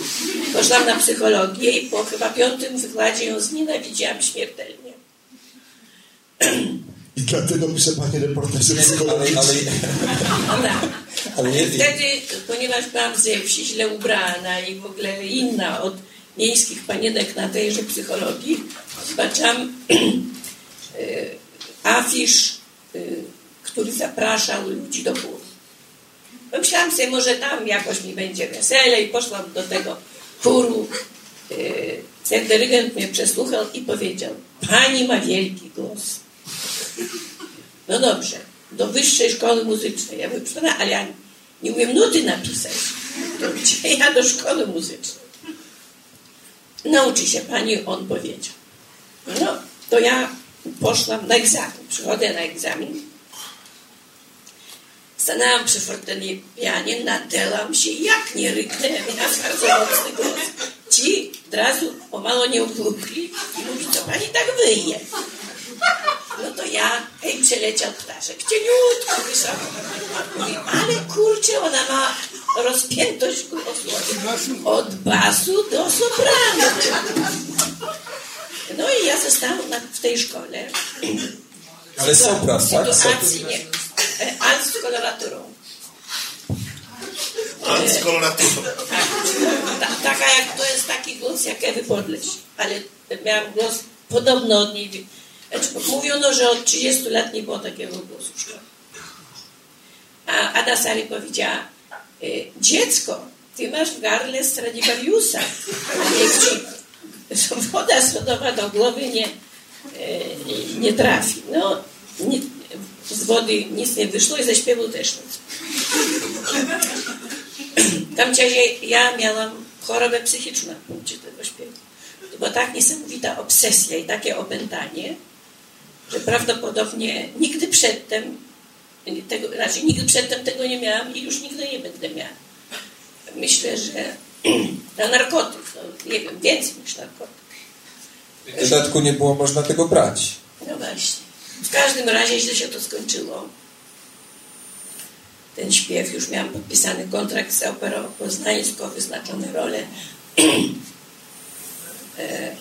Poszłam na psychologię i po chyba piątym wykładzie ją znienawidziłam śmiertelnie. I dlatego pisze Pani reportaże psychologiczne. Ale, ale, ale, ale wtedy, ponieważ byłam ze wsi źle ubrana i w ogóle inna od miejskich panienek na tejże psychologii, zobaczyłam afisz, który zapraszał ludzi do chóru. Pomyślałam sobie, może tam jakoś mi będzie weselej. Poszłam do tego chóru. Ten dyrygent mnie przesłuchał i powiedział, pani ma wielki głos. No dobrze, do wyższej szkoły muzycznej. Ja bym ale ja nie umiem nuty napisać. To gdzie ja do szkoły muzycznej? Nauczy się pani, on powiedział. No, to ja poszłam na egzamin. Przychodzę na egzamin. Stanęłam przy fortepianie, nadęłam się, jak nie ryknę, miałam bardzo mocny głos. Ci od razu pomalo nie uchlupli i mówi, co pani tak wyje? No to ja, hej, przeleciał ptaszek, cieniutko wysoko. Mówi, ale kurczę, ona ma rozpiętość głosu od basu do sopranu. No i ja zostałam w tej szkole. Ale sopran, tak? Sytuacji nie. Alt z koloraturą. Alt z koloraturą. Tak, taka jak, to jest taki głos jak Ewy Podleś. Ale miałam głos podobno od niej. Znaczy, mówiono, że od 30 lat nie było takiego głosu w szkole. A Ada Sari powiedziała, dziecko, ty masz w gardle Stradivariusa, a niech ci woda sodowa do głowy nie, e, nie trafi. No, nie, z wody nic nie wyszło i ze śpiewu też nic. W tamtym czasie ja miałam chorobę psychiczną na punkcie tego śpiewu. To była tak niesamowita obsesja i takie opętanie, że prawdopodobnie nigdy przedtem tego, raczej nigdy przedtem tego nie miałam i już nigdy nie będę miała. Myślę, że na narkotyk, no, nie wiem, więcej niż narkotyk. W dodatku nie było można tego brać. No właśnie. W każdym razie źle się to skończyło. Ten śpiew, już miałam podpisany kontrakt z operą poznańską, wyznaczone role. E,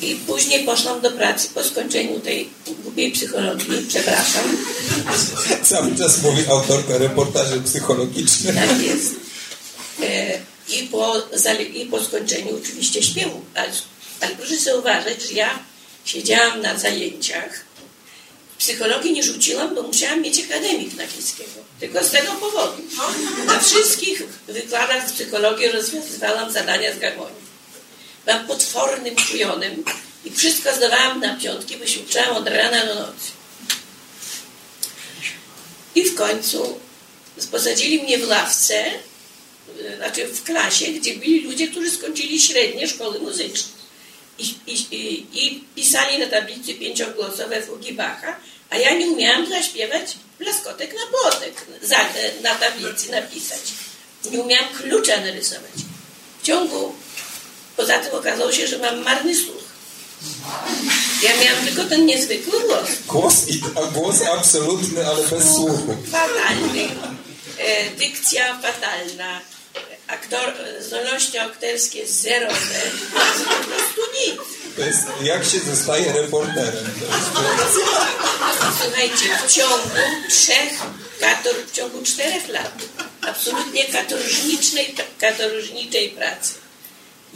I później poszłam do pracy po skończeniu tej głupiej psychologii, przepraszam. Cały czas mówi autorka reportaży psychologicznych. Tak jest. E, I po, I po skończeniu oczywiście śpiewu. Ale, ale proszę sobie uważać, że ja siedziałam na zajęciach. Psychologii nie rzuciłam, bo musiałam mieć akademik nakińskiego. Tylko z tego powodu. Na wszystkich wykładach psychologii rozwiązywałam zadania z garmonii. Byłam potwornym kujonem i wszystko zdawałam na piątki, bo się uczyłam od rana do nocy. I w końcu posadzili mnie w ławce, znaczy w klasie, gdzie byli ludzie, którzy skończyli średnie szkoły muzyczne. I, i, i pisali na tablicy pięciogłosowe fugi Bacha, a ja nie umiałam zaśpiewać blaskotek na płotek, za, na tablicy napisać. Nie umiałam klucza narysować. W ciągu, poza tym okazało się, że mam marny słuch. Ja miałam tylko ten niezwykły głos. Głos, i, a głos absolutny, ale bez słuchu. Fatalny. E, dykcja fatalna. Aktor, zdolności aktorskie zerowe. Po prostu nic. To jest, jak się zostaje reporterem? Słuchajcie, w ciągu trzech, kator, w ciągu czterech lat absolutnie katorżniczej, katorżniczej pracy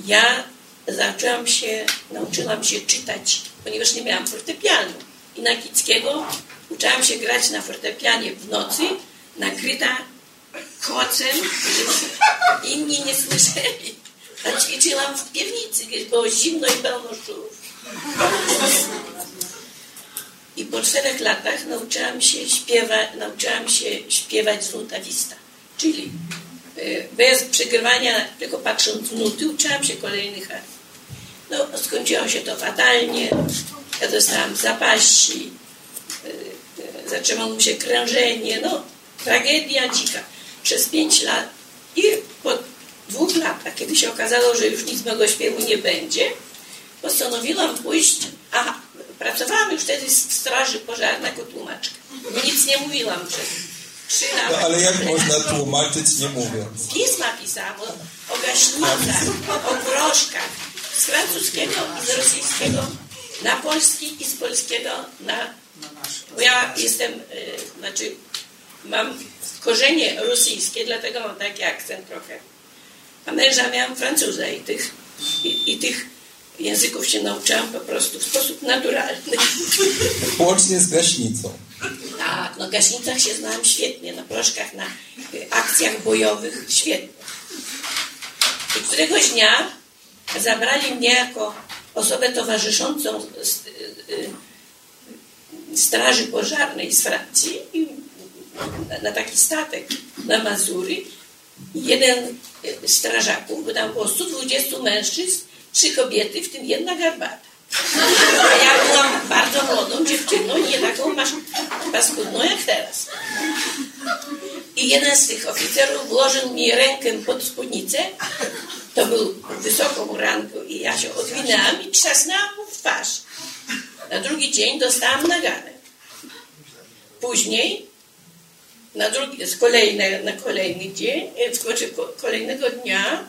ja zaczęłam się, nauczyłam się czytać, ponieważ nie miałam fortepianu. I na Kickiego uczyłam się grać na fortepianie w nocy, nakryta kocem, żeby inni nie słyszeli. A ćwiczyłam w piwnicy, gdzie było zimno i pełno szczurów. I po czterech latach nauczyłam się śpiewać, nauczyłam się śpiewać z nutawista, czyli bez przegrywania, tylko patrząc w nuty, uczyłam się kolejnych No, skończyło się to fatalnie. Ja dostałam zapaści, zaczęło mi się krężenie, no, tragedia dzika. Przez pięć lat i po dwóch latach, kiedy się okazało, że już nic mego śpiewu nie będzie, postanowiłam pójść, aha, pracowałam już wtedy w straży pożarnej jako tłumaczka. Nic nie mówiłam przez trzy lata. No, ale jak można tłumaczyć nie mówiąc? Pisma pisałam o, o gaśnicach, o proszkach z francuskiego i z rosyjskiego na polski i z polskiego na... Bo ja jestem, y, znaczy mam korzenie rosyjskie, dlatego mam taki akcent trochę. A męża miałam Francuza i tych, i, i tych języków się nauczyłam po prostu w sposób naturalny. Łącznie z gaśnicą. Tak, no gaśnicach się znałam świetnie, na proszkach, na akcjach bojowych świetnie. I któregoś dnia zabrali mnie jako osobę towarzyszącą y, y, straży pożarnej z Francji na taki statek na Mazury. Jeden z strażaków, bo tam było 120 mężczyzn, trzy kobiety, w tym jedna garbata. A ja byłam bardzo młodą dziewczyną, nie taką masz paskudną jak teraz. I jeden z tych oficerów włożył mi rękę pod spódnicę. To był wysoką ranką i ja się odwinęłam i trzasnęłam mu w twarz. Na drugi dzień dostałam naganę. Później na drugi, z kolejne, na kolejny dzień, znaczy kolejnego dnia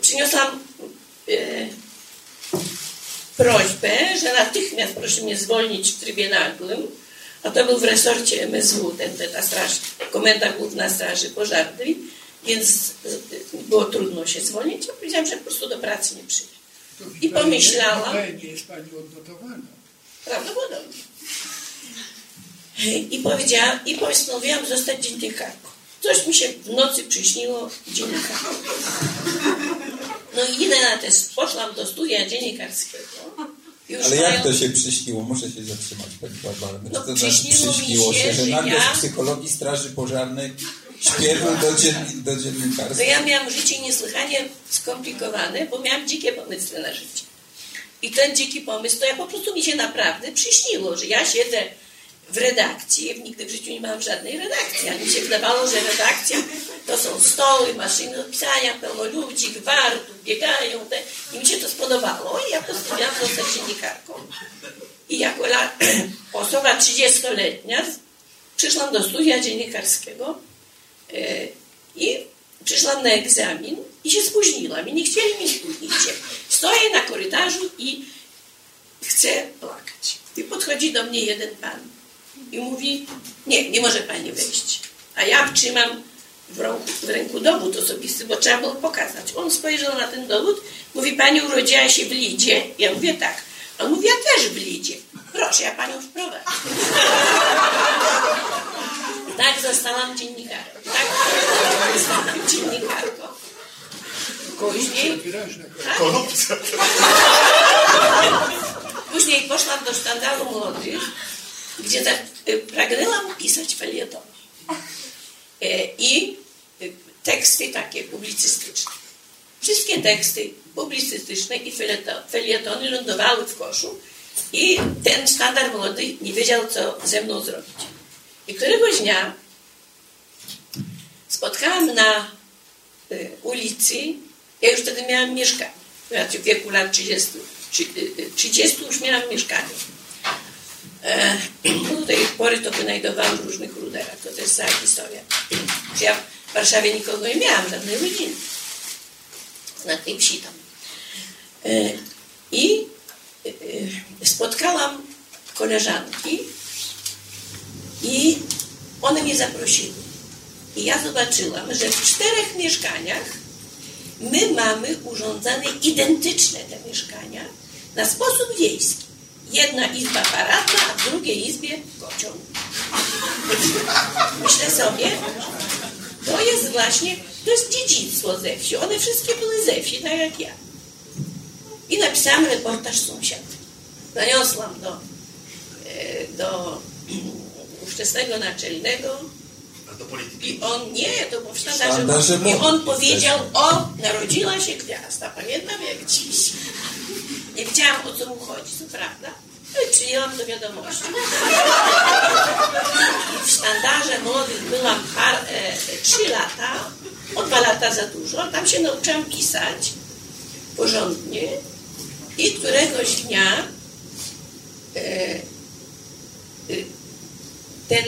przyniosłam e, prośbę, że natychmiast proszę mnie zwolnić w trybie nagłym, a to był w resorcie MSW, ten, ten, ta straż, Komenda Główna Straży Pożarnej, więc było trudno się zwolnić, a powiedziałam, że po prostu do pracy nie przyjdę. I pomyślałam... Nie jest Pani odnotowana. Prawdopodobnie. I powiedziałam, i postanowiłam zostać dziennikarką. Coś mi się w nocy przyśniło dziennikarza. No i idę na test. Poszłam do studia dziennikarskiego. Już Ale jak to się przyśniło? Muszę się zatrzymać, Pani Barbara. No, to przyśniło, przyśniło się, że, że nagle ja... z psychologii Straży Pożarnej śpiewał do, dzien, do dziennikarstwa. To ja miałam życie niesłychanie skomplikowane, bo miałam dzikie pomysły na życie. I ten dziki pomysł, to ja po prostu mi się naprawdę przyśniło, że ja siedzę w redakcji. Nigdy w życiu nie miałam żadnej redakcji, a mi się wydawało, że redakcja to są stoły, maszyny do pisania, pełno ludzi, gwartu, biegają. Te, I mi się to spodobało i ja postanowiłam zostać dziennikarką. I jako la, osoba 30-letnia przyszłam do studia dziennikarskiego e, i przyszłam na egzamin i się spóźniłam i nie chcieli mi spóźnić się. Stoję na korytarzu i chcę płakać. I podchodzi do mnie jeden pan i mówi, nie, nie może pani wejść. A ja trzymam w ręku, w ręku dowód osobisty, bo trzeba było pokazać. On spojrzał na ten dowód, mówi, pani urodziła się w Lidzie. Ja mówię, tak. On mówi, ja też w Lidzie. Proszę, ja panią wprowadzę. tak zostałam dziennikarką. Tak zostałam dziennikarką. Później... Tak? Później poszłam do sztandaru młodych gdzie pragnęłam pisać felieton. E, I e, teksty takie publicystyczne. Wszystkie teksty publicystyczne i felietony lądowały w koszu i ten standard młody nie wiedział, co ze mną zrobić. I któregoś dnia spotkałam na ulicy, ja już wtedy miałam mieszkanie, w wieku lat 30, 30 już miałam mieszkanie do tej pory to wynajdowałam w różnych ruderach. To też cała historia. Ja w Warszawie nikogo nie miałam, żadnej rodziny. Na tej wsi tam. E, I e, spotkałam koleżanki i one mnie zaprosiły. I ja zobaczyłam, że w czterech mieszkaniach my mamy urządzane identyczne te mieszkania na sposób wiejski jedna izba paradna, a w drugiej izbie kocioł. Myślę sobie, to jest właśnie, to jest dziedzictwo ze wsi. One wszystkie były ze wsi, tak jak ja. I napisałam reportaż sąsiad. Zaniosłam do, e, do ówczesnego naczelnego i on, nie, to był w sztandarze, i on powiedział, o, narodziła się gwiazda, pamiętam jak dziś. Nie wiedziałam o co mu chodzi, co prawda, ale przyjęłam do wiadomości. W sztandarze młodych byłam par, e, trzy lata, o dwa lata za dużo. Tam się nauczyłam pisać porządnie i któregoś dnia e, e, ten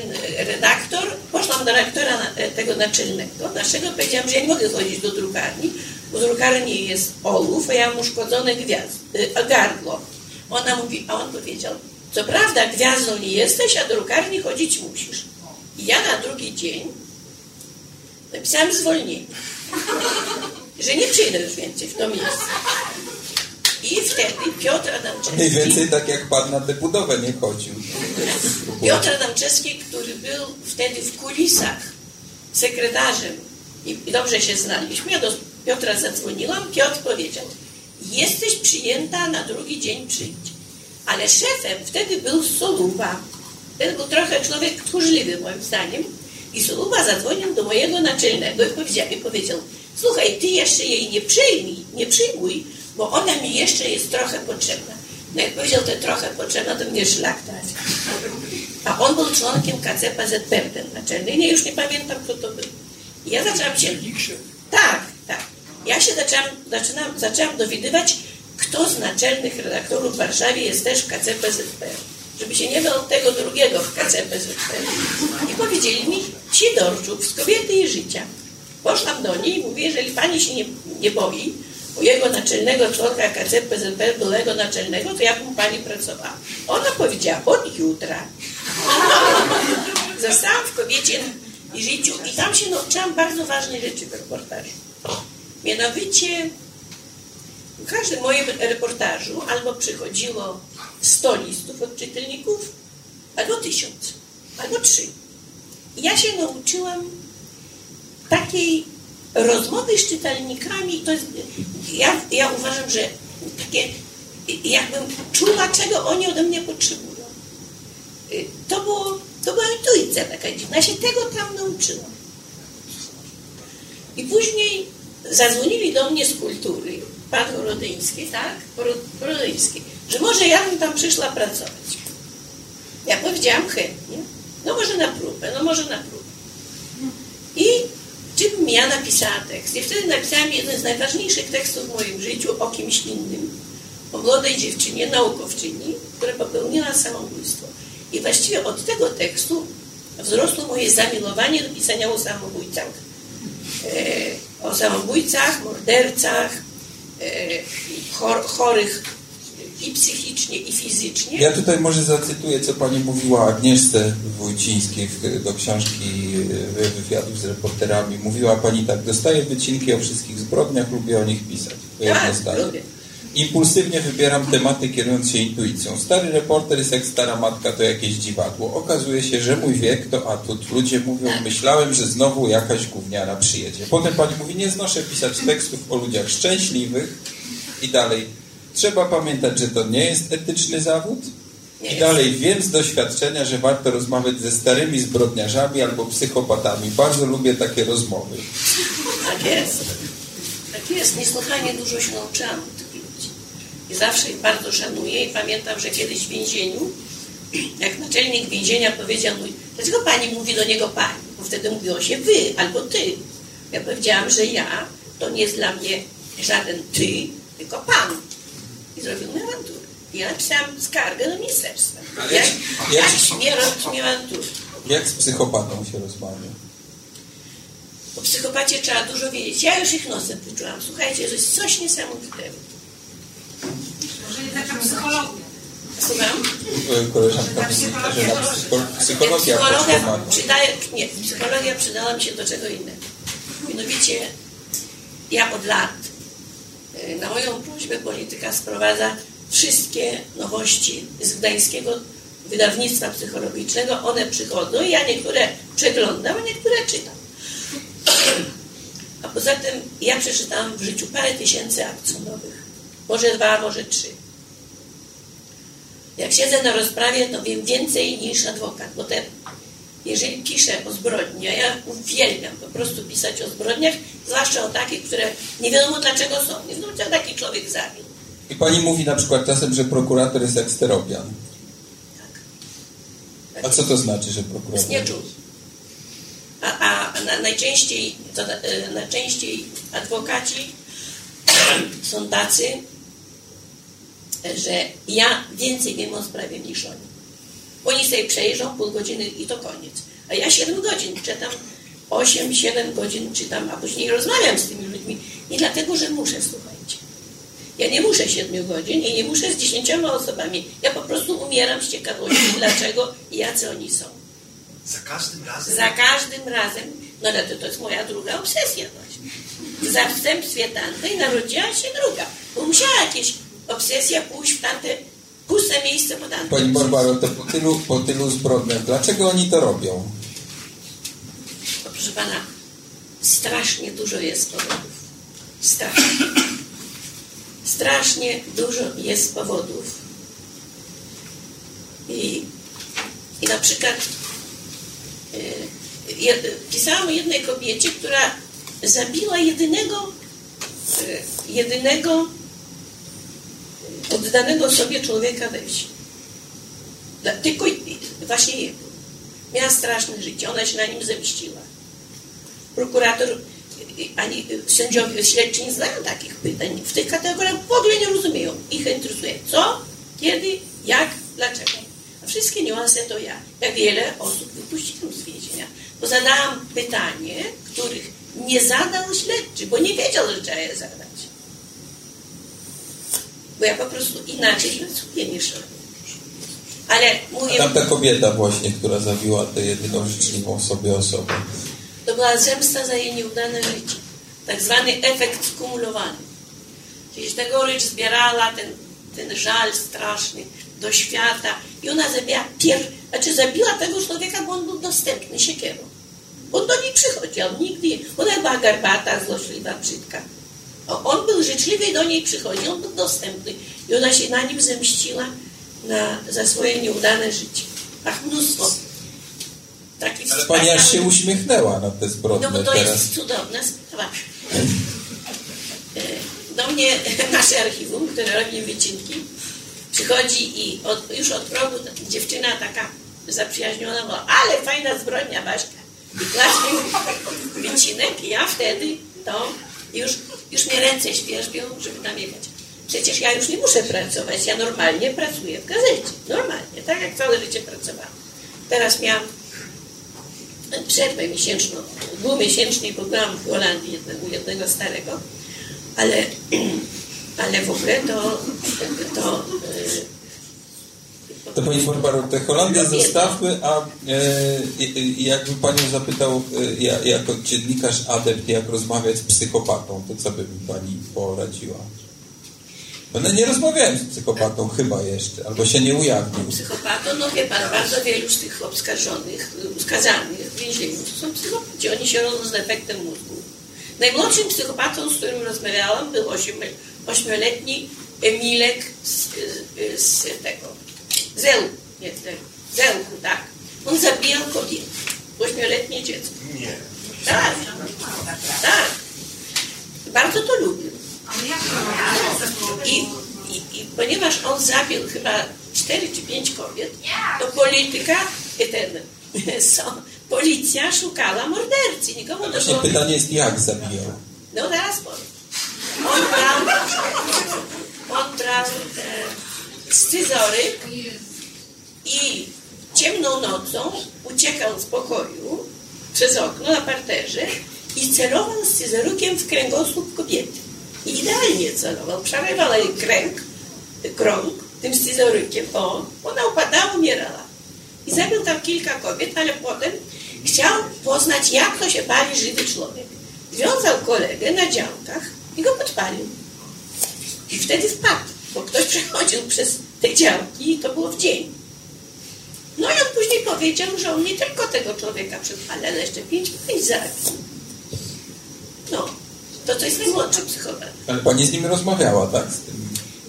redaktor, poszłam do redaktora e, tego naczelnego naszego, powiedziałam, że ja nie mogę chodzić do drukarni, drukarni jest ołów, a ja mam uszkodzone gwiazd, e, gardło. Ona mówi, a on powiedział, co prawda gwiazdą nie jesteś, a do drukarni chodzić musisz. I ja na drugi dzień napisałam zwolnienie, że nie przyjdę już więcej w to miejsce. I wtedy Piotr Adamczewski... Mniej więcej tak jak pan na tę budowę nie chodził. Piotr Adamczewski, który był wtedy w kulisach sekretarzem i dobrze się znaliśmy, ja do Piotra zadzwoniłam, Piotr powiedział, jesteś przyjęta, na drugi dzień przyjdź. Ale szefem wtedy był Soluba. Ten był trochę człowiek tchórzliwy moim zdaniem. I Soluba zadzwonił do mojego naczelnego i powiedział, i powiedział słuchaj, ty jeszcze jej nie przyjmij, nie przyjmuj, bo ona mi jeszcze jest trochę potrzebna. No jak powiedział, to trochę potrzebna, to mnie szlak trafił. A on był członkiem KCPZP, ten naczelny. Nie, już nie pamiętam, kto to był. I ja zaczęłam się... Tak, tak. Ja się zaczęłam, zaczynam, zaczęłam dowiadywać, kto z naczelnych redaktorów w Warszawie jest też w KCPZP. Żeby się nie bał tego drugiego w KCPZP. I powiedzieli mi, Sidorczuk z kobiety i życia. Poszłam do niej i mówię, jeżeli pani się nie, nie boi, mojego naczelnego członka KCPZP, byłego naczelnego, to jak mu pani pracowała? Ona powiedziała, od jutra. Zostałam w kobiecie i życiu i tam się nauczyłam bardzo ważnej rzeczy w reportażu. Mianowicie w każdym moim reportażu albo przychodziło 100 listów od czytelników, albo tysiąc, albo trzy. I ja się nauczyłam takiej rozmowy z czytelnikami, to jest, ja, ja uważam, że takie, jakbym czuła, czego oni ode mnie potrzebują. Y, to, było, to była intuicja taka dziwna. Ja się tego tam nauczyłam. I później zadzwonili do mnie z kultury, pan Rodyński, tak? Rodyński, że może ja bym tam przyszła pracować. Ja powiedziałam chętnie. No może na próbę, no może na próbę. I czym ja napisała tekst? I wtedy napisałam jeden z najważniejszych tekstów w moim życiu o kimś innym. O młodej dziewczynie, naukowczyni, która popełniła samobójstwo. I właściwie od tego tekstu wzrosło moje zamiłowanie do pisania o samobójcach. E, o samobójcach, mordercach, e, chor, chorych i psychicznie, i fizycznie. Ja tutaj może zacytuję, co pani mówiła Agnieszce Wójcińskiej do książki e, wywiadów z reporterami. Mówiła pani tak, dostaję wycinki o wszystkich zbrodniach, lubię o nich pisać. To jedno tak. Lubię. Impulsywnie wybieram tematy kierując się intuicją. Stary reporter jest jak stara matka, to jakieś dziwadło. Okazuje się, że mój wiek to atut. Ludzie mówią, myślałem, że znowu jakaś gówniara przyjedzie. Potem pani mówi, nie znoszę pisać tekstów o ludziach szczęśliwych i dalej. Trzeba pamiętać, że to nie jest etyczny zawód. I dalej, wiem z doświadczenia, że warto rozmawiać ze starymi zbrodniarzami albo psychopatami. Bardzo lubię takie rozmowy. Tak jest. Tak jest. Niesłychanie dużo się nauczyłam i zawsze ich bardzo szanuję i pamiętam, że kiedyś w więzieniu, jak naczelnik więzienia powiedział mój, dlaczego pani mówi do niego pani? Bo wtedy mówiło się wy albo ty. Ja powiedziałam, że ja to nie jest dla mnie żaden ty, tylko pan. I zrobił mi awanturę. I ja napisałam skargę do ministerstwa. Ale jak, jak, nie robić mi awantury. Jak z psychopatą się rozmawia? O psychopacie trzeba dużo wiedzieć. Ja już ich nosem wyczułam. Słuchajcie, to jest coś niesamowitego. Taka psychologia. Słucham? Koleżanka psychologia psychologia przydaje, nie, psychologia przydała mi się do czego innego. Mianowicie ja od lat y, na moją prośbę polityka sprowadza wszystkie nowości z gdańskiego wydawnictwa psychologicznego. One przychodzą i ja niektóre przeglądam, a niektóre czytam. A poza tym ja przeczytałam w życiu parę tysięcy akt sądowych. Może dwa, może trzy. Jak siedzę na rozprawie, to wiem więcej niż adwokat, bo te, jeżeli piszę o zbrodni, a ja uwielbiam po prostu pisać o zbrodniach, zwłaszcza o takich, które nie wiadomo dlaczego są, nie wiadomo, co taki człowiek zabił. I pani mówi na przykład czasem, że prokurator jest jak steropian. Tak. A co to znaczy, że prokurator? Jest nieczul. A, a na, najczęściej, to, e, najczęściej adwokaci są tacy, że ja więcej wiem o sprawie niż oni. Oni sobie przejrzą pół godziny i to koniec. A ja 7 godzin czytam, 8-7 godzin czytam, a później rozmawiam z tymi ludźmi. Nie dlatego, że muszę, słuchajcie. Ja nie muszę 7 godzin i nie muszę z 10 osobami. Ja po prostu umieram z ciekawości, dlaczego i jacy oni są. Za każdym razem? Za każdym razem. No ale to, to jest moja druga obsesja właśnie. W zastępstwie tamtej narodziła się druga. Bo musiała jakieś obsesja pójść w tamte puste miejsce po tamtym. Pani Barbaro, to po tylu, po tylu zbrodniach, dlaczego oni to robią? No, proszę Pana, strasznie dużo jest powodów. Strasznie. Strasznie dużo jest powodów. I, i na przykład yy, pisałam o jednej kobiecie, która zabiła jedynego, yy, jedynego oddanego sobie człowieka we wsi. Tylko właśnie jego. Miała straszne życie, ona się na nim zemściła. Prokurator ani sędziowie, śledczy nie znają takich pytań. W tych kategoriach w ogóle nie rozumieją. Ich interesuje co, kiedy, jak, dlaczego. A wszystkie niuanse to ja. Ja wiele osób wypuściłam z więzienia. Bo zadałam pytanie, których nie zadał śledczy, bo nie wiedział, że trzeba je zadać bo ja po prostu inaczej pracuję niż. Ale mówię... A tamta kobieta właśnie, która zabiła tę jedyną życzliwą sobie osobę. To była zemsta za jej nieudane życie. Tak zwany efekt skumulowany. Czyli ta gorycz zbierała ten, ten żal straszny do świata i ona zabiła pier... Znaczy zabiła tego człowieka, bo on był dostępny siekierą. On do niej przychodził, nigdy, ona była garbata, złośliwa, brzydka. On był życzliwy i do niej przychodził, on był dostępny. I ona się na nim zemściła na, za swoje nieudane życie. Ach, mnóstwo takich Pani aż się uśmiechnęła na te zbrodnie No bo to teraz. jest cudowna sprawa. E, Do mnie nasze archiwum, które robi wycinki, przychodzi i od, już od progu dziewczyna taka zaprzyjaźniona była, ale fajna zbrodnia Baśka. I klasznie wycinek i ja wtedy to już, już mnie ręce świerzbią, żeby tam jechać. Przecież ja już nie muszę pracować, ja normalnie pracuję w gazecie. Normalnie, tak jak całe życie pracowałam. Teraz miałam przerwę miesięczną, dwumiesięcznej, bo byłam w Holandii jednego, jednego starego, ale, ale w ogóle to, to To Pani Barbaro, te Holandię No zostawmy, a e, jakby Panią zapytał e, ja, jako dziennikarz adept, jak rozmawiać z psychopatą, to co by mi Pani poradziła? No nie rozmawiałem z psychopatą chyba jeszcze, albo się nie ujawnił. psychopatą, no wie pan, bardzo wielu z tych oskarżonych, skazanych w więzieniu to są psychopaci. Oni się rodzą z defektem mózgu. Najmłodszym psychopatą, z którym rozmawiałam, był ośmiu- ośmioletni Emilek z, z tego, Zełku, nie Zełku, Zełku, tak. On zabijał kobiety, ośmioletnie dziecko. Nie. Tak, tak. Bardzo to lubił. I, i, I ponieważ on zabił chyba cztery czy pięć kobiet, to polityka, ten, so, policja szukała mordercy. Nikomu to było... pytanie jest, jak zabijał? No zaraz powiem. On brał, on brał e, scyzoryk i ciemną nocą uciekał z pokoju przez okno na parterze i celował scyzorykiem w kręgosłup kobiety. I idealnie celował. Przerywał jej kręg, krąg tym scyzorykiem. O, ona upadała, umierała. I zabił tam kilka kobiet, ale potem chciał poznać, jak to się pali żywy człowiek. Związał kolegę na działkach i go podpalił. I wtedy wpadł, bo ktoś przechodził przez te działki i to było w dzień. No i on później powiedział, że on nie tylko tego człowieka przypali, ale jeszcze pięć zabił. No, to to jest najmłodszy psychopat. Ale Pani z nim rozmawiała, tak? Z.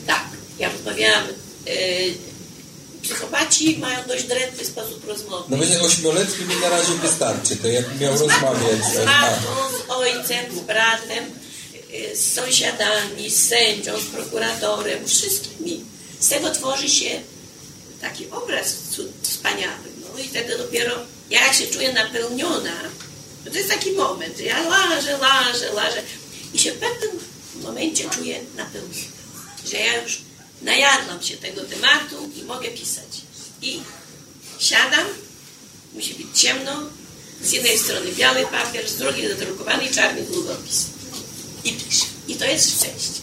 Tak, ja rozmawiałam. Yy, psychopaci mają dość drętwy sposób rozmowy. No będzie ośmioletni mi na razie wystarczy, to jak miał rozmawiać. Z a- matką, z ojcem, z bratem, z sąsiadami, z sędzią, z prokuratorem, wszystkimi. Z tego tworzy się taki obraz wspaniały. No i wtedy dopiero ja się czuję napełniona. No to jest taki moment, ja łażę, łażę, łażę i się w pewnym momencie czuję napełniona. Że ja już najadłam się tego tematu i mogę pisać. I siadam, musi być ciemno, z jednej strony biały papier, z drugiej zadrukowany czarny długopis. I piszę. I to jest szczęście.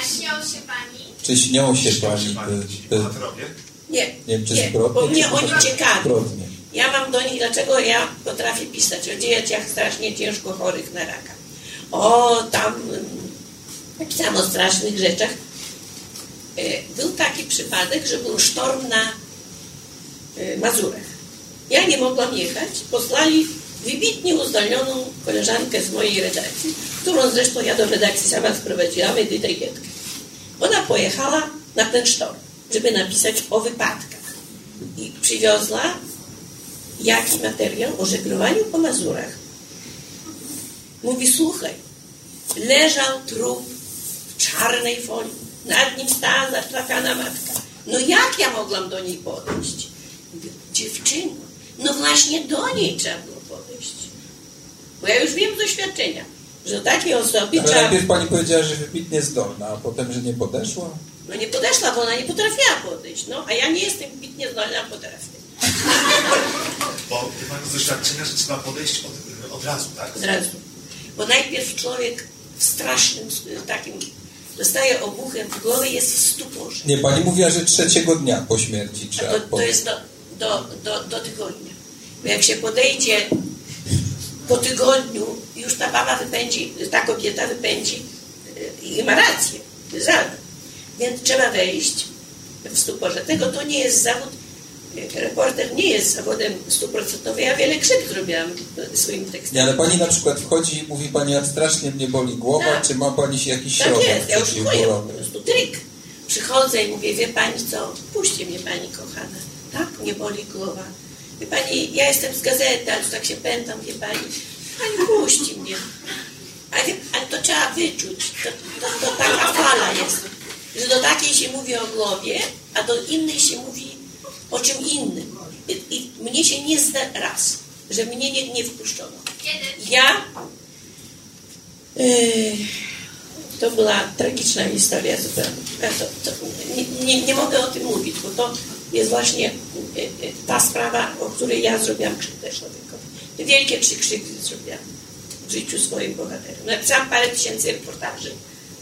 A śmiał się pani? Czy śnią się Śmiał Pani się te, pani ci te, bohaterowie? Nie, nie nie, zbrodnie, bo mnie czy oni ciekawi. Ja mam do nich, dlaczego ja potrafię pisać o dzieciach strasznie ciężko chorych na raka. O, tam napisałam o strasznych rzeczach. E, Był taki przypadek, że był sztorm na e, Mazurach. Ja nie mogłam jechać. Posłali wybitnie uzdolnioną koleżankę z mojej redakcji, którą zresztą ja do redakcji sama sprowadziłam, Edytę Gietkę. Ona pojechała na ten sztorm, żeby napisać o wypadkach. I przywiozła jaki materiał o żeglowaniu po Mazurach. Mówi, słuchaj, leżał trup w czarnej folii, nad nim stała zatrafana matka. No jak ja mogłam do niej podejść? Dziewczyno, no właśnie do niej trzeba było podejść. Bo ja już wiem z doświadczenia, że takiej osoby Ale trzeba... najpierw Pani powiedziała, że wybitnie zdolna, a potem, że nie podeszła. No nie podeszła, bo ona nie potrafiła podejść. No, a ja nie jestem wybitnie zdolna, potrafię. Bo ty pani z doświadczenia, że trzeba podejść od, od razu, tak? Od razu. Bo najpierw człowiek w strasznym takim dostaje obuchem w głowę, jest w stuporze. Nie, Pani mówiła, że trzeciego dnia po śmierci A trzeba to, to jest do, do, do, do tygodnia. Bo jak się podejdzie po tygodniu, już ta baba wypędzi, ta kobieta wypędzi y, i ma rację. Zada. Więc trzeba wejść w stuporze. Tego to nie jest zawód e, reporter nie jest zawodem stuprocentowy. Ja wiele krzywd zrobiłam e, swoim tekstem. Nie, ale pani na przykład wchodzi i mówi pani, jak strasznie mnie boli głowa, Tak. czy ma pani się jakiś Tak środek jest, ja czuję po prostu trik. Przychodzę i mówię, wie pani co, puśćcie mnie pani kochana. Tak, mnie boli głowa. Wie pani, ja jestem z gazety, ale tu tak się pętam, wie pani. Pani puści mnie. Ale, ale to trzeba wyczuć. To, to, to taka fala jest. Że do takiej się mówi o głowie, a do innej się mówi o czym innym. I, i mnie się nie zda raz, że mnie nie, nie wpuszczono. Ja. Yy, to była tragiczna historia zupełnie. To, to, nie, nie, nie mogę o tym mówić, bo to jest właśnie yy, yy, ta sprawa, o której ja zrobiłam krzywdę człowiekowi. Wielkie trzy krzywdy zrobiłam w życiu swoim bohaterom. Napisałam parę tysięcy reportaży,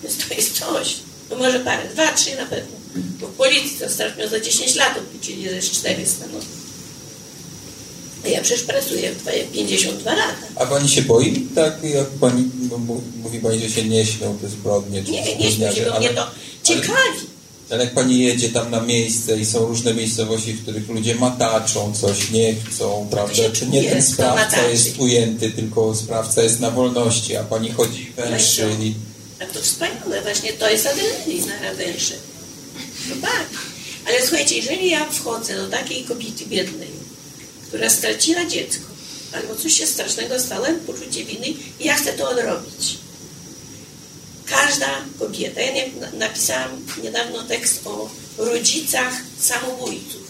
więc to jest coś. No może parę, dwa, trzy na pewno. Bo w policji to ostatnio za 10 lat odpuścili ze 400. No. A ja przecież pracuję w 52 lata. A pani się boi? Tak, jak pani, no, mówi pani, że się nie śmią te zbrodnie, czy Nie, nie śmiej się, bo mnie to ciekawi. Ale jak pani jedzie tam na miejsce i są różne miejscowości, w których ludzie mataczą coś, nie chcą, prawda? Czy nie ten sprawca jest ujęty, tylko sprawca jest na wolności, a pani chodzi węszy No i. A to wspaniałe, właśnie to jest adrenalina na węszy. No tak. Ale słuchajcie, jeżeli ja wchodzę do takiej kobiety biednej, która straciła dziecko, albo coś się strasznego stało, poczucie winy i ja chcę to odrobić. Każda kobieta, ja nie, na- napisałam niedawno tekst o rodzicach samobójców.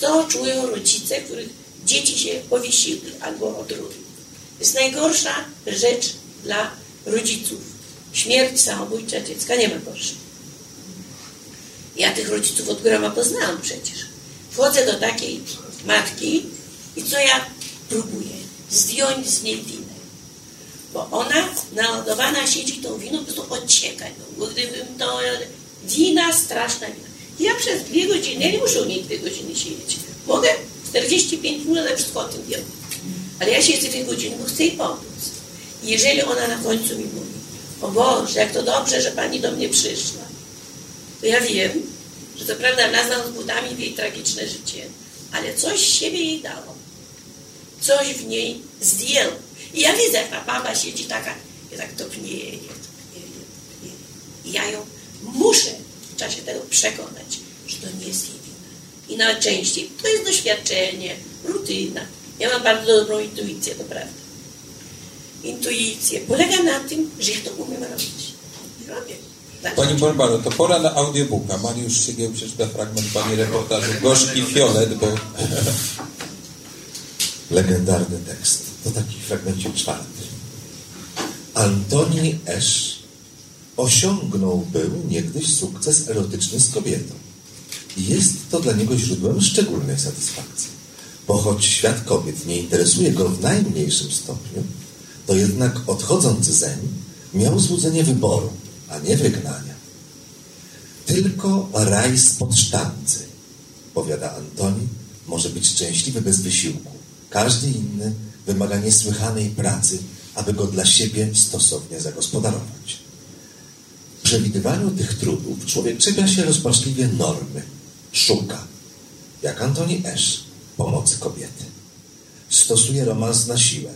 Co czują rodzice, których dzieci się powiesiły albo otruły. To jest najgorsza rzecz dla rodziców. Śmierć samobójcza dziecka nie ma gorszej. Ja tych rodziców od groma poznałam przecież. Wchodzę do takiej matki i co ja próbuję? Zdjąć z niej winę. Bo ona naładowana siedzi tą winą, po prostu odciekać. No, bo gdybym to... Wina, straszna wina. Ja przez dwie godziny, ja nie muszę u niej dwie godziny siedzieć. Mogę 45 minut, ale wszystko o tym wiem. Ale ja siedzę dwie godziny, bo chcę jej pomóc. I jeżeli ona na końcu mi mówi, o Boże, jak to dobrze, że Pani do mnie przyszła, to ja wiem, że to prawda nazwał z butami w jej tragiczne życie, ale coś siebie jej dało. Coś w niej zdjęło. I ja widzę, jak ta baba siedzi taka, i tak to pnieje, to pnieje, to pnieje. I ja ją muszę w czasie tego przekonać, że to nie jest jej wina. I najczęściej to jest doświadczenie, rutyna. Ja mam bardzo dobrą intuicję, to prawda. Intuicję polega na tym, że ja to umiem robić. I robię. Pani Barbaro, to pora na audiobooka. Mariusz Szygieł przeczyta fragment pani reportażu Gorzki Fiolet, bo legendarny tekst. To taki fragmencik czwarty. Antoni Esz osiągnął był niegdyś sukces erotyczny z kobietą. I jest to dla niego źródłem szczególnej satysfakcji. Bo choć świat kobiet nie interesuje go w najmniejszym stopniu, to jednak odchodząc zeń miał złudzenie wyboru, a nie wygnania. Tylko raj spod sztancy, powiada Antoni, może być szczęśliwy bez wysiłku. Każdy inny wymaga niesłychanej pracy, aby go dla siebie stosownie zagospodarować. W przewidywaniu tych trudów człowiek czepia się rozpaczliwie normy, szuka, jak Antoni Esz, pomocy kobiety. Stosuje romans na siłę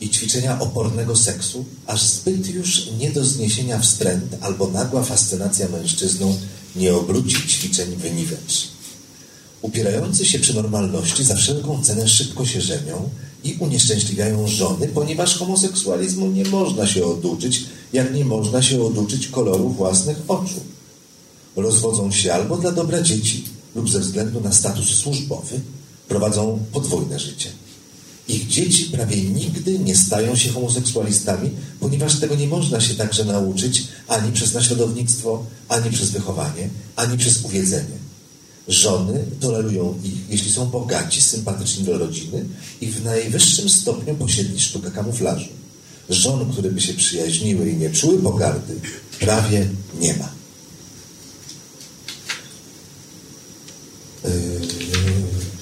i ćwiczenia opornego seksu, aż zbyt już nie do zniesienia wstręt albo nagła fascynacja mężczyzną nie obróci ćwiczeń w niwecz. Upierający się przy normalności za wszelką cenę szybko się żenią i unieszczęśliwiają żony, ponieważ homoseksualizmu nie można się oduczyć, jak nie można się oduczyć koloru własnych oczu. Rozwodzą się albo dla dobra dzieci lub ze względu na status służbowy, prowadzą podwójne życie. Ich dzieci prawie nigdy nie stają się homoseksualistami, ponieważ tego nie można się także nauczyć ani przez naśladownictwo, ani przez wychowanie, ani przez uwiedzenie. Żony tolerują ich, jeśli są bogaci, sympatyczni do rodziny i w najwyższym stopniu posiedli sztukę kamuflażu. Żon, które by się przyjaźniły i nie czuły pogardy, prawie nie ma.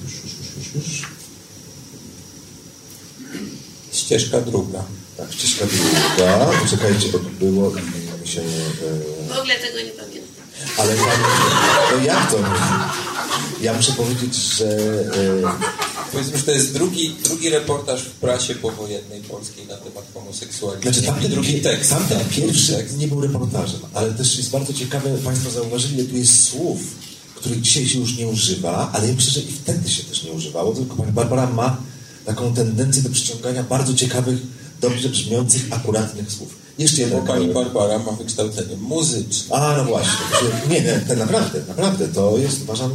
Już, już, już, ścieżka druga. Tak, ścieżka druga. Poczekajcie, bo było i mi się... Yy, W ogóle tego nie pamiętam. Ale tam, no jak to? Ja muszę powiedzieć, że e, Powiedzmy, że to jest drugi, drugi reportaż w prasie powojennej polskiej na temat homoseksualizmu. Znaczy tamten, drugi tekst. tamten tak, pierwszy tekst. nie był reportażem, ale też jest bardzo ciekawe, Państwo zauważyli, tu jest słów, których dzisiaj się już nie używa, ale ja myślę, że i wtedy się też nie używało, tylko Pani Barbara ma taką tendencję do przyciągania bardzo ciekawych, dobrze brzmiących, akuratnych słów. Jeszcze Bo jeden pani. Barbara ma wykształcenie muzyczne. A, no właśnie. Nie, nie, to naprawdę, naprawdę, to jest, uważam,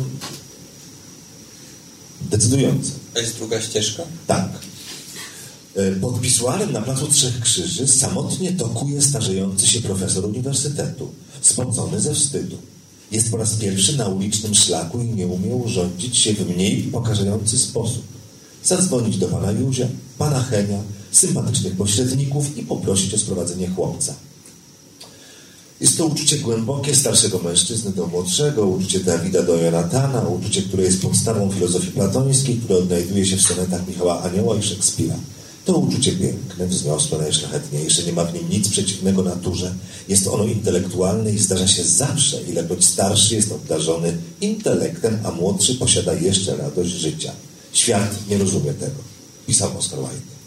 decydujące. A jest druga ścieżka? Tak. E, Pod pisuarem na Placu Trzech Krzyży samotnie tokuje starzejący się profesor uniwersytetu, spocony ze wstydu. Jest po raz pierwszy na ulicznym szlaku i nie umie urządzić się w mniej pokażający sposób. Zadzwonić do pana Józia, pana Henia, sympatycznych pośredników i poprosić o sprowadzenie chłopca. Jest to uczucie głębokie starszego mężczyzny do młodszego, uczucie Dawida do Jonatana, uczucie, które jest podstawą filozofii platońskiej, które odnajduje się w sonetach Michała Anioła i Szekspira. To uczucie piękne, wzniosłe, najszlachetniejsze, nie ma w nim nic przeciwnego naturze. Jest ono intelektualne i zdarza się zawsze, ilekroć starszy jest obdarzony intelektem, a młodszy posiada jeszcze radość życia. Świat nie rozumie tego, pisał Oscar Wilde.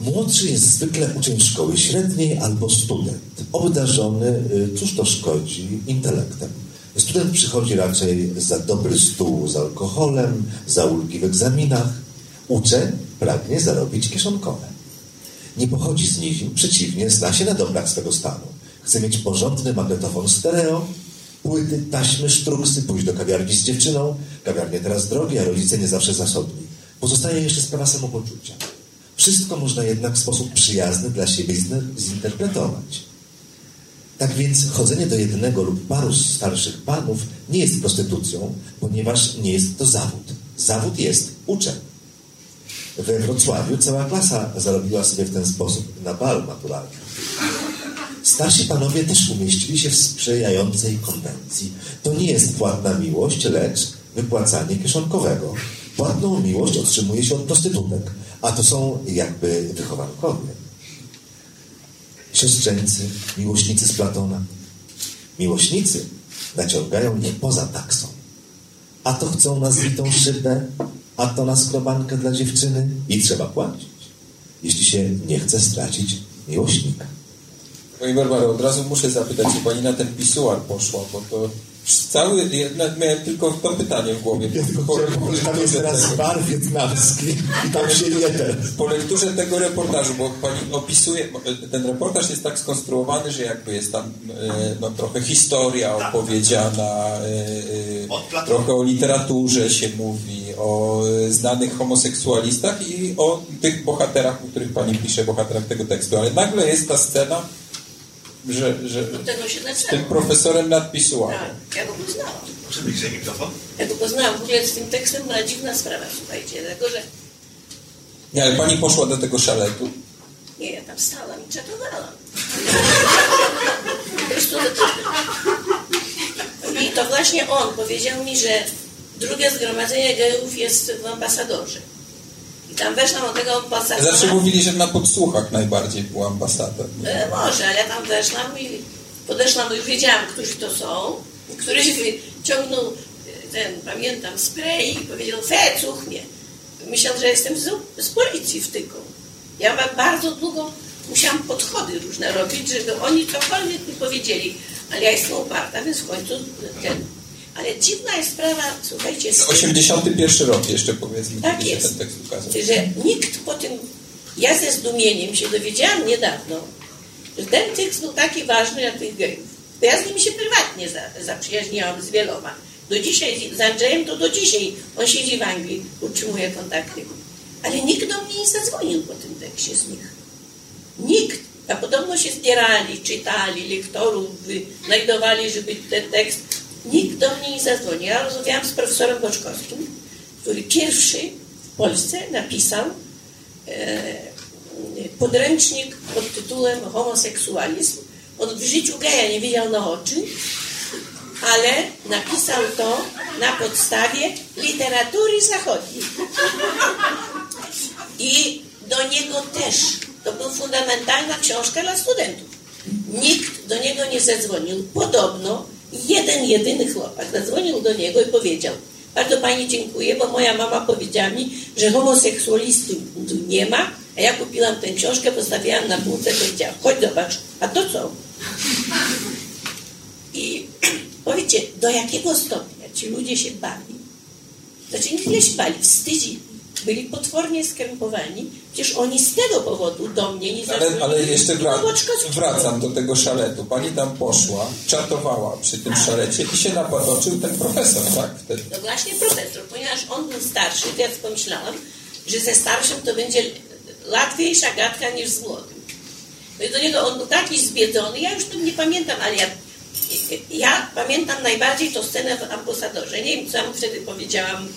Młodszy jest zwykle uczeń szkoły średniej albo student, obdarzony, y, cóż to szkodzi, intelektem. Student przychodzi raczej za dobry stół z alkoholem, za ulgi w egzaminach. Uczeń pragnie zarobić kieszonkowe. Nie pochodzi z nizin, przeciwnie, zna się na dobrach swego stanu. Chce mieć porządny magnetofon stereo, płyty, taśmy, sztruksy, pójść do kawiarni z dziewczyną. Kawiarnie teraz drogie, a rodzice nie zawsze zasobni. Pozostaje jeszcze sprawa samopoczucia. Wszystko można jednak w sposób przyjazny dla siebie zinterpretować. Tak więc chodzenie do jednego lub paru starszych panów nie jest prostytucją, ponieważ nie jest to zawód. Zawód jest uczeń. We Wrocławiu cała klasa zarobiła sobie w ten sposób na bal maturalny. Starsi panowie też umieścili się w sprzyjającej konwencji. To nie jest płatna miłość, lecz wypłacanie kieszonkowego. Płatną miłość otrzymuje się od prostytutek, a to są jakby wychowankowie. Siostrzeńcy, miłośnicy z Platona. Miłośnicy naciągają ich poza taksą. A to chcą na zbitą szybę, a to na skrobankę dla dziewczyny i trzeba płacić, jeśli się nie chce stracić miłośnika. Pani Barbaro, od razu muszę zapytać, czy pani na ten pisuar poszła, bo to cały, jednak miałem tylko to pytanie w głowie. Po, po, Tam jest teraz bar wietnamski i tam się jeden. po lekturze tego reportażu, bo pani opisuje, bo ten reportaż jest tak skonstruowany, że jakby jest tam e, no, trochę historia opowiedziana, e, e, trochę o literaturze się mówi, o e, znanych homoseksualistach i o tych bohaterach, o których pani pisze, bohaterach tego tekstu. Ale nagle jest ta scena, że, że Od tego się z tym profesorem nad pisuarem. Tak, ja go poznałam. Proszę bliżej mikrofon. Ja go poznałam. W ogóle z tym tekstem była dziwna sprawa, słuchajcie, dlatego że Nie, ale pani poszła do tego szaletu. nie, ja tam stałam i prostu I to właśnie on powiedział mi, że drugie zgromadzenie gejów jest w ambasadorze. I tam weszłam do tego ambasadora. Zawsze mówili, że na podsłuchach najbardziej był ambasador. E, może, ale ja tam weszłam i podeszłam, bo już wiedziałam, którzy to są. Któryś wyciągnął e, ten, pamiętam, spray i powiedział, fe, cuchnie. Myślał, że jestem z, z policji wtyką. Ja wam bardzo długo musiałam podchody różne robić, żeby oni cokolwiek mi powiedzieli. Ale ja jestem uparta, więc w końcu ten... Ale dziwna jest sprawa, słuchajcie, z tym, 81 rok jeszcze powiedzmy, Tak kiedy się jest. ten tekst ukazał. że nikt po tym, ja ze zdumieniem się dowiedziałam niedawno, że ten tekst był taki ważny dla tych gejów. Bo ja z nimi się prywatnie za, zaprzyjaźniłam z wieloma. Do dzisiaj, z Andrzejem to do dzisiaj, on siedzi w Anglii, utrzymuje kontakty. Ale nikt do mnie nie zadzwonił po tym tekście z nich. Nikt. A podobno się zbierali, czytali, lektorów znajdowali, żeby ten tekst. Nikt do mnie nie zadzwonił. Ja rozmawiałam z profesorem Boczkowskim, który pierwszy w Polsce napisał e, podręcznik pod tytułem Homoseksualizm. On w życiu geja nie widział na oczy, ale napisał to na podstawie literatury zachodniej. I do niego też. To była fundamentalna książka dla studentów. Nikt do niego nie zadzwonił. Podobno jeden, jedyny chłopak zadzwonił do niego i powiedział bardzo Pani dziękuję, bo moja mama powiedziała mi, że homoseksualistów nie ma, a ja kupiłam tę książkę, postawiłam na półce, powiedziałam, chodź zobacz, a to co? I powiecie, do jakiego stopnia ci ludzie się bali? Znaczy nie się bali, wstydzili. Byli potwornie skrępowani. Przecież oni z tego powodu do mnie nie Ale, ale jeszcze Boboczkowski wracam do tego szaletu. Pani tam poszła, czatowała przy tym szalecie i się napatoczył ten profesor, tak? Wtedy. No właśnie profesor, ponieważ on był starszy, to ja pomyślałam, że ze starszym to będzie łatwiejsza gadka niż z młodym. No i do niego on był taki zbiedzony, ja już to nie pamiętam, ale ja, ja pamiętam najbardziej tą scenę w ambasadorze. Nie wiem, co ja mu wtedy powiedziałam,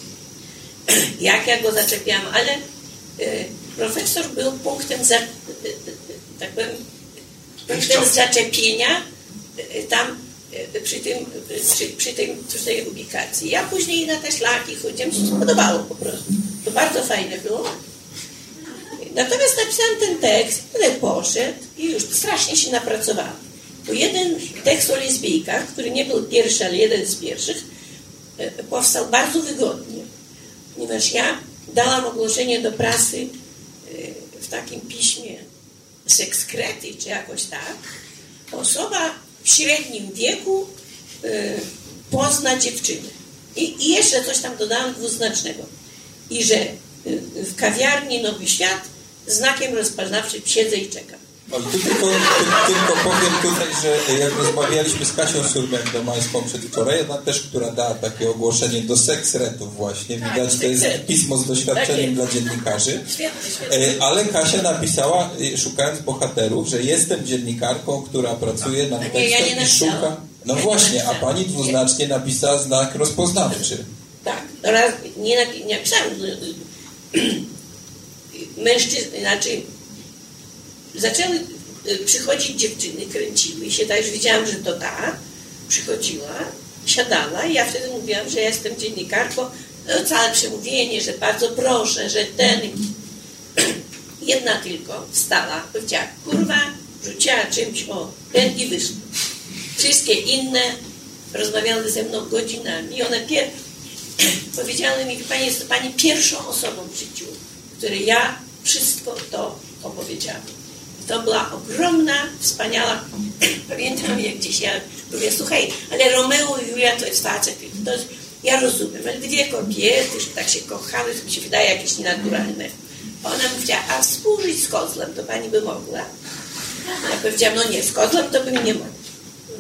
jak ja go zaczepiałam, ale e, profesor był punktem, za, e, e, tak powiem, punktem zaczepienia tam przy, tym, przy, przy, tym, przy tej publikacji. Ja później na te szlaki chodziłam, mi się podobało po prostu. To bardzo fajne było. Natomiast napisałam ten tekst, ale poszedł i już strasznie się napracowałam. Bo jeden tekst o lesbijkach, który nie był pierwszy, ale jeden z pierwszych, powstał bardzo wygodnie, ponieważ ja dałam ogłoszenie do prasy e, w takim piśmie Sexkrety, czy jakoś tak. Osoba w średnim wieku e, pozna dziewczynę. I, I jeszcze coś tam dodałam dwuznacznego. I że e, w kawiarni Nowy Świat znakiem rozpoznawczym siedzę i czekam. Tylko, tylko powiem tutaj, że jak rozmawialiśmy z Kasią Surmę-Domańską przedwczoraj, ona też, która dała takie ogłoszenie do seksretów właśnie, Tak, widać, to jest pismo z doświadczeniem Tak dla dziennikarzy. E, Ale Kasia napisała, e, szukając bohaterów, że jestem dziennikarką, która pracuje nad ja tekstem i szuka. No Ja nie znacznie, a pani dwuznacznie napisała znak rozpoznawczy. Tak, oraz nie, nie napisałam. Mężczyzn, znaczy zaczęły y, przychodzić dziewczyny, kręciły się, tak już widziałam, że to ta przychodziła, siadała i ja wtedy mówiłam, że ja jestem dziennikarką, no, całe przemówienie, że bardzo proszę, że ten... Jedna tylko wstała, powiedziała, kurwa, rzuciła czymś o ten i wyszła. Wszystkie inne rozmawiały ze mną godzinami i one pier... powiedziały mi, Pani jest Pani pierwszą osobą w życiu, której ja wszystko to opowiedziałam. To była ogromna, wspaniała... Pamiętam jak gdzieś ja mówię, słuchaj, ale Romeo i Julia to jest facet. To jest... Ja rozumiem, ale dwie kobiety, że tak się kochały, to mi się wydaje jakieś nienaturalne. Ona powiedziała, a współżyć z kozlem to Pani by mogła? Ja powiedziałam, no nie, z kozlem to bym nie mogła.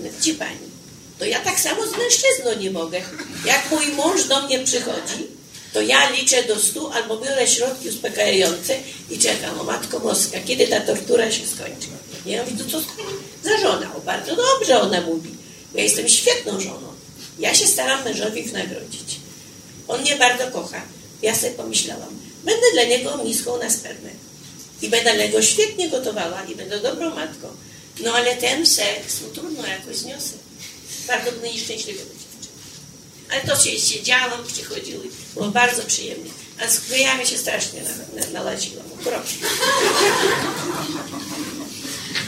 No, Widzi Pani, to ja tak samo z mężczyzną nie mogę. Jak mój mąż do mnie przychodzi, to ja liczę do stu albo biorę środki uspokajające i czekam, o Matko Boska, kiedy ta tortura się skończy. Ja mówię, to co z za żona? O, bardzo dobrze ona mówi. Ja jestem świetną żoną. Ja się staram mężowi wynagrodzić. On mnie bardzo kocha. Ja sobie pomyślałam, będę dla niego miską na spermę. I będę dla niego świetnie gotowała i będę dobrą matką. No ale ten seks, no trudno jakoś zniosę. Bardzo bym nieszczęśliwy. Ale to się siedziałam, przychodziły, było bardzo przyjemnie. A z klejami się strasznie na, na, nalaziłam, okropnie.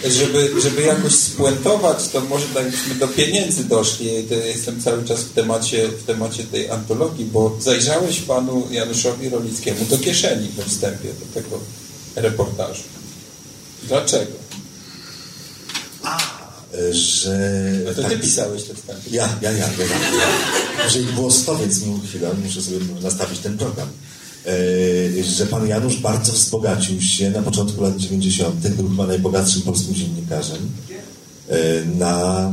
Żeby, żeby jakoś spuentować, to może byśmy do pieniędzy doszli. Jestem cały czas w temacie, w temacie tej antologii, bo zajrzałeś panu Januszowi Rolickiemu do kieszeni we wstępie do tego reportażu. Dlaczego? Że... No to tak, ty pisałeś te wstępy. Ja, ja, ja. ja, ja. Że ich było 100, więc mi chwilę, muszę sobie nastawić ten program. E, że pan Janusz bardzo wzbogacił się na początku lat 90. Był chyba najbogatszym polskim dziennikarzem e, na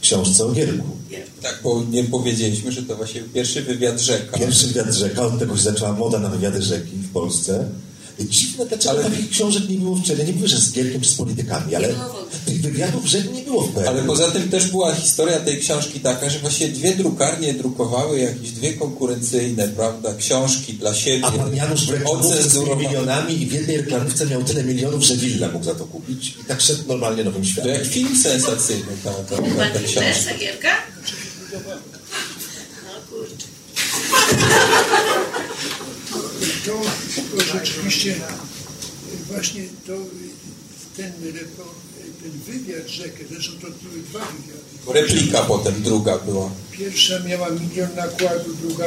książce o Gierku. Tak, bo nie powiedzieliśmy, że to właśnie pierwszy wywiad rzeka. Pierwszy wywiad rzeka, od tego się zaczęła moda na wywiady rzeki w Polsce. Dziwne, dlaczego Ale- takich książek nie było wczoraj. Nie mówię, że z Gierkiem czy z politykami, ale tych wywiadów rzek nie było w PRL. Ale poza tym też była historia tej książki taka, że właśnie dwie drukarnie drukowały jakieś dwie konkurencyjne, prawda, książki dla siebie. A pan Janusz reklamówce z milionami i w jednej reklamówce miał tyle milionów, że Willa mógł za to kupić. I tak szedł normalnie nowym To światem. jak film sensacyjny ta, ta, ta, ta Pani książka. Gierka? No kurczę. To rzeczywiście właśnie to, ten ten wywiad rzekę, zresztą to były dwa wywiady. Replika potem, druga była. Pierwsza miała milion nakładu, druga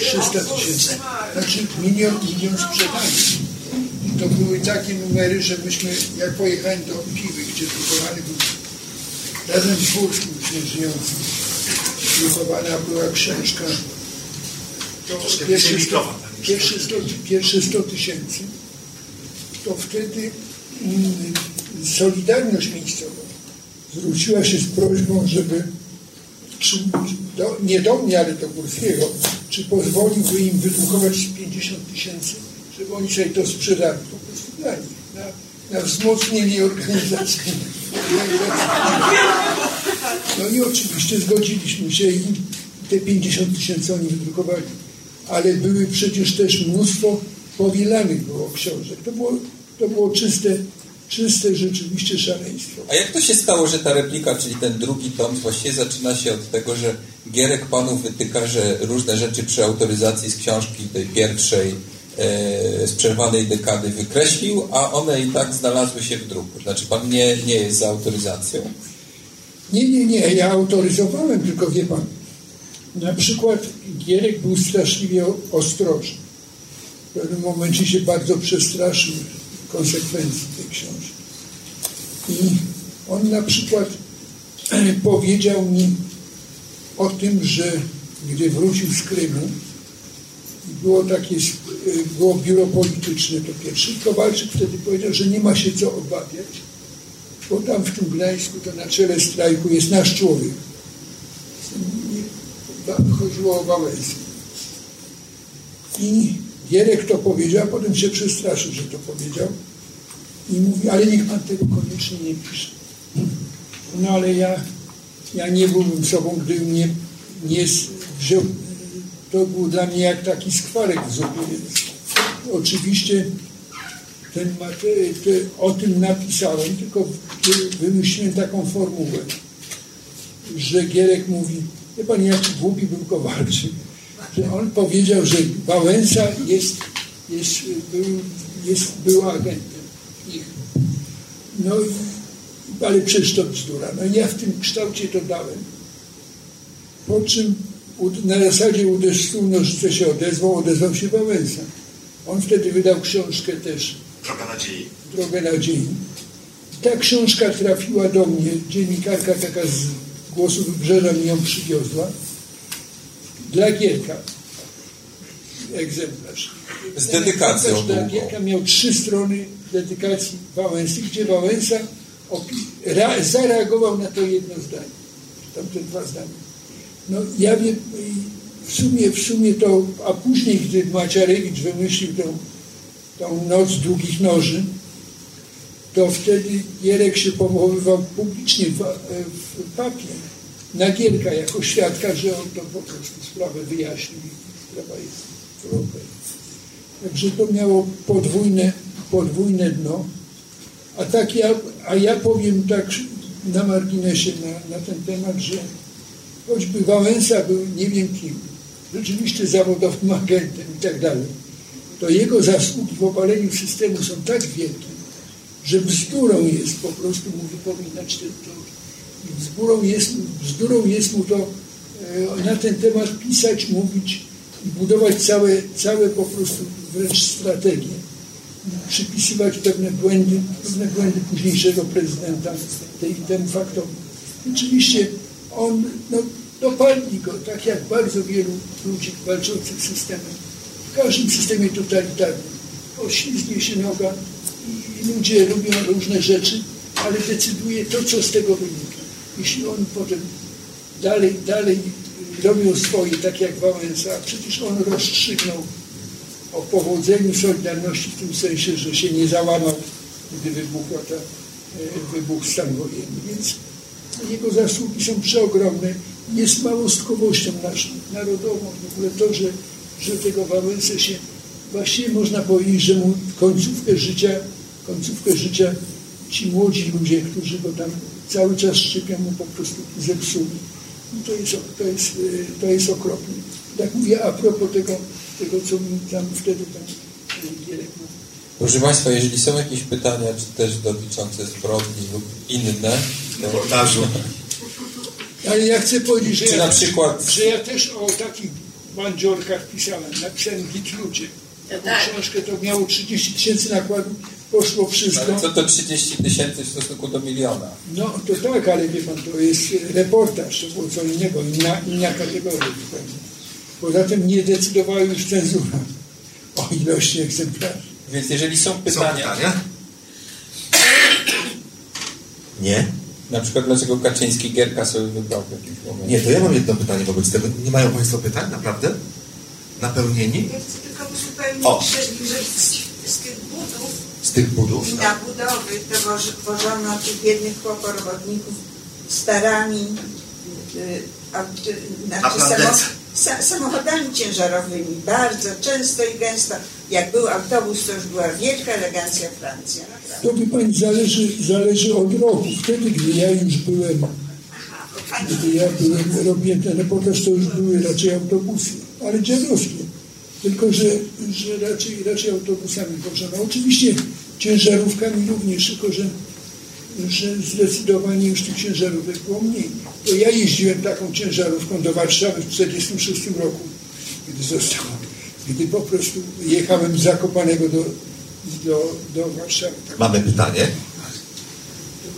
300 tysięcy. Znaczy milion, milion sprzedanych. I to były takie numery, że myśmy, jak pojechałem do Piwy, gdzie drukowany był razem z Wórskim żyjącym, drukowana była książka, to pierwsze 100, pierwsze 100, pierwsze 100 tysięcy, to wtedy mm, Solidarność Miejscowa zwróciła się z prośbą, żeby czy, do, nie do mnie, ale do Górskiego, czy pozwoliłby im wydrukować 50 tysięcy, żeby oni sobie to sprzedali. Po prostu dla nich, na, na wzmocnienie organizacji. No i oczywiście zgodziliśmy się i te 50 tysięcy oni wydrukowali. Ale były przecież też mnóstwo powielanych było książek. To było, to było czyste, czyste rzeczywiście szaleństwo. A jak to się stało, że ta replika, czyli ten drugi tom, właściwie zaczyna się od tego, że Gierek panu wytyka, że różne rzeczy przy autoryzacji z książki tej pierwszej e, z przerwanej dekady wykreślił, a one i tak znalazły się w druku. Znaczy pan nie, nie jest za autoryzacją? Nie, nie, nie. Ja autoryzowałem, tylko wie pan, na przykład Gierek był straszliwie ostrożny. W pewnym momencie się bardzo przestraszył konsekwencji tej książki. I on na przykład powiedział mi o tym, że gdy wrócił z Krymu, było takie, było biuro polityczne to pierwsze. Kowalczyk wtedy powiedział, że nie ma się co obawiać, bo tam w tym Gdańsku to na czele strajku jest nasz człowiek. Chodziło o Wałęsę. I Gierek to powiedział, a potem się przestraszył, że to powiedział. I mówi, ale niech pan tego koniecznie nie pisze. No ale ja, ja nie byłbym sobą, gdybym mnie nie wziął. To był dla mnie jak taki skwarek. Więc oczywiście ten, te, o tym napisałem, tylko wymyśliłem taką formułę, że Gierek mówi, wie pan, jaki głupi był Kowalczyk, że on powiedział, że Wałęsa jest, jest, był, jest, był agentem ich. No i, ale przecież to bzdura. No ja w tym kształcie to dałem. Po czym na zasadzie uderz stół, nożyce się odezwał, odezwał się Wałęsa. On wtedy wydał książkę też. Droga nadziei. Drogę nadziei. Ta książka trafiła do mnie, dziennikarka taka z Głosu Wybrzeża mi ją przywiozła. Dla Gierka. Egzemplarz. Z dedykacją. Dla Gierka miał trzy strony dedykacji Wałęsy, gdzie Wałęsa zareagował na to jedno zdanie. Tamte dwa zdania. No ja wiem, w sumie, w sumie to, a później, gdy Maciarewicz wymyślił tą, tą noc długich noży, to wtedy Jerek się powoływał publicznie w, w papie na Gierka jako świadka, że on to po prostu sprawę wyjaśnił i sprawa jest w Także to miało podwójne, podwójne dno. A, tak ja, a ja powiem tak na marginesie na, na ten temat, że choćby Wałęsa był nie wiem kim, rzeczywiście zawodowym agentem i tak dalej, to jego zasługi w obaleniu systemu są tak wielkie, że bzdurą jest po prostu mu wypominać to, to bzdurą jest, bzdurą jest mu to e, na ten temat pisać, mówić i budować całe, całe po prostu wręcz strategie. Przypisywać pewne błędy, pewne błędy późniejszego prezydenta tej, temu faktowi. Oczywiście on no, dopadli go, tak jak bardzo wielu ludzi walczących z systemem. W każdym systemie totalitarnym oślizgnie się noga i ludzie robią różne rzeczy, ale decyduje to, co z tego wynika. Jeśli oni potem dalej, dalej robią swoje, tak jak Wałęsa, a przecież on rozstrzygnął o powodzeniu Solidarności w tym sensie, że się nie załamał, gdy wybuchła ta, wybuchł stan wojenny. Więc jego zasługi są przeogromne. Jest małostkowością naszą, narodową w ogóle to, że, że tego Wałęsę się właściwie można powiedzieć, że mu końcówkę życia, końcówkę życia ci młodzi ludzie, którzy go tam cały czas szczypią, mu po prostu zepsuli. I to jest, to jest, to jest okropne. Tak mówię a propos tego, tego co mi tam wtedy tam Gierek mówił. Proszę Państwa, jeżeli są jakieś pytania, czy też dotyczące zbrodni lub inne, to Reportażu. Ale ja chcę powiedzieć, że Czy ja, na przykład- że ja też o takich bandziorkach pisałem. Napisałem Git Ludzie. Taką Tak. książkę to miało 30 tysięcy nakładu, poszło wszystko. ale co to 30 tysięcy w stosunku do miliona? No to tak, ale wie pan, to jest reportaż, to było co innego, inna, inna kategoria. zupełnie. Poza tym nie decydowała już cenzura o ilości egzemplarzy. Więc jeżeli są Są pytania, pytania? Nie? na przykład dlaczego Kaczyński Gierka sobie wybrał w jakimś momencie. Nie, to ja mam jedno pytanie wobec tego. Nie mają Państwo pytań? Naprawdę? Napełnieni? Ja chcę tylko uzupełnić, O. że, że z, z tych budów Z tych budów? i na budowy wożono tych biednych chłoporobotników starami, y, a, znaczy samochodami ciężarowymi, bardzo często i gęsto. Jak był autobus, to już była wielka elegancja Francja. naprawdę. To wie pani, zależy, zależy od roku. Wtedy, gdy ja już byłem, gdy ja byłem, robiłem ten reportaż, to już były raczej autobusy, ale dziadowskie. Tylko, że, że raczej, raczej autobusami wożono. Oczywiście ciężarówkami również, tylko że, że zdecydowanie już tych ciężarówek było mniej. To ja jeździłem taką ciężarówką do Warszawy w 1946 roku, gdy została, gdy po prostu jechałem z Zakopanego do, do, do Warszawy. Tak Mamy pytanie.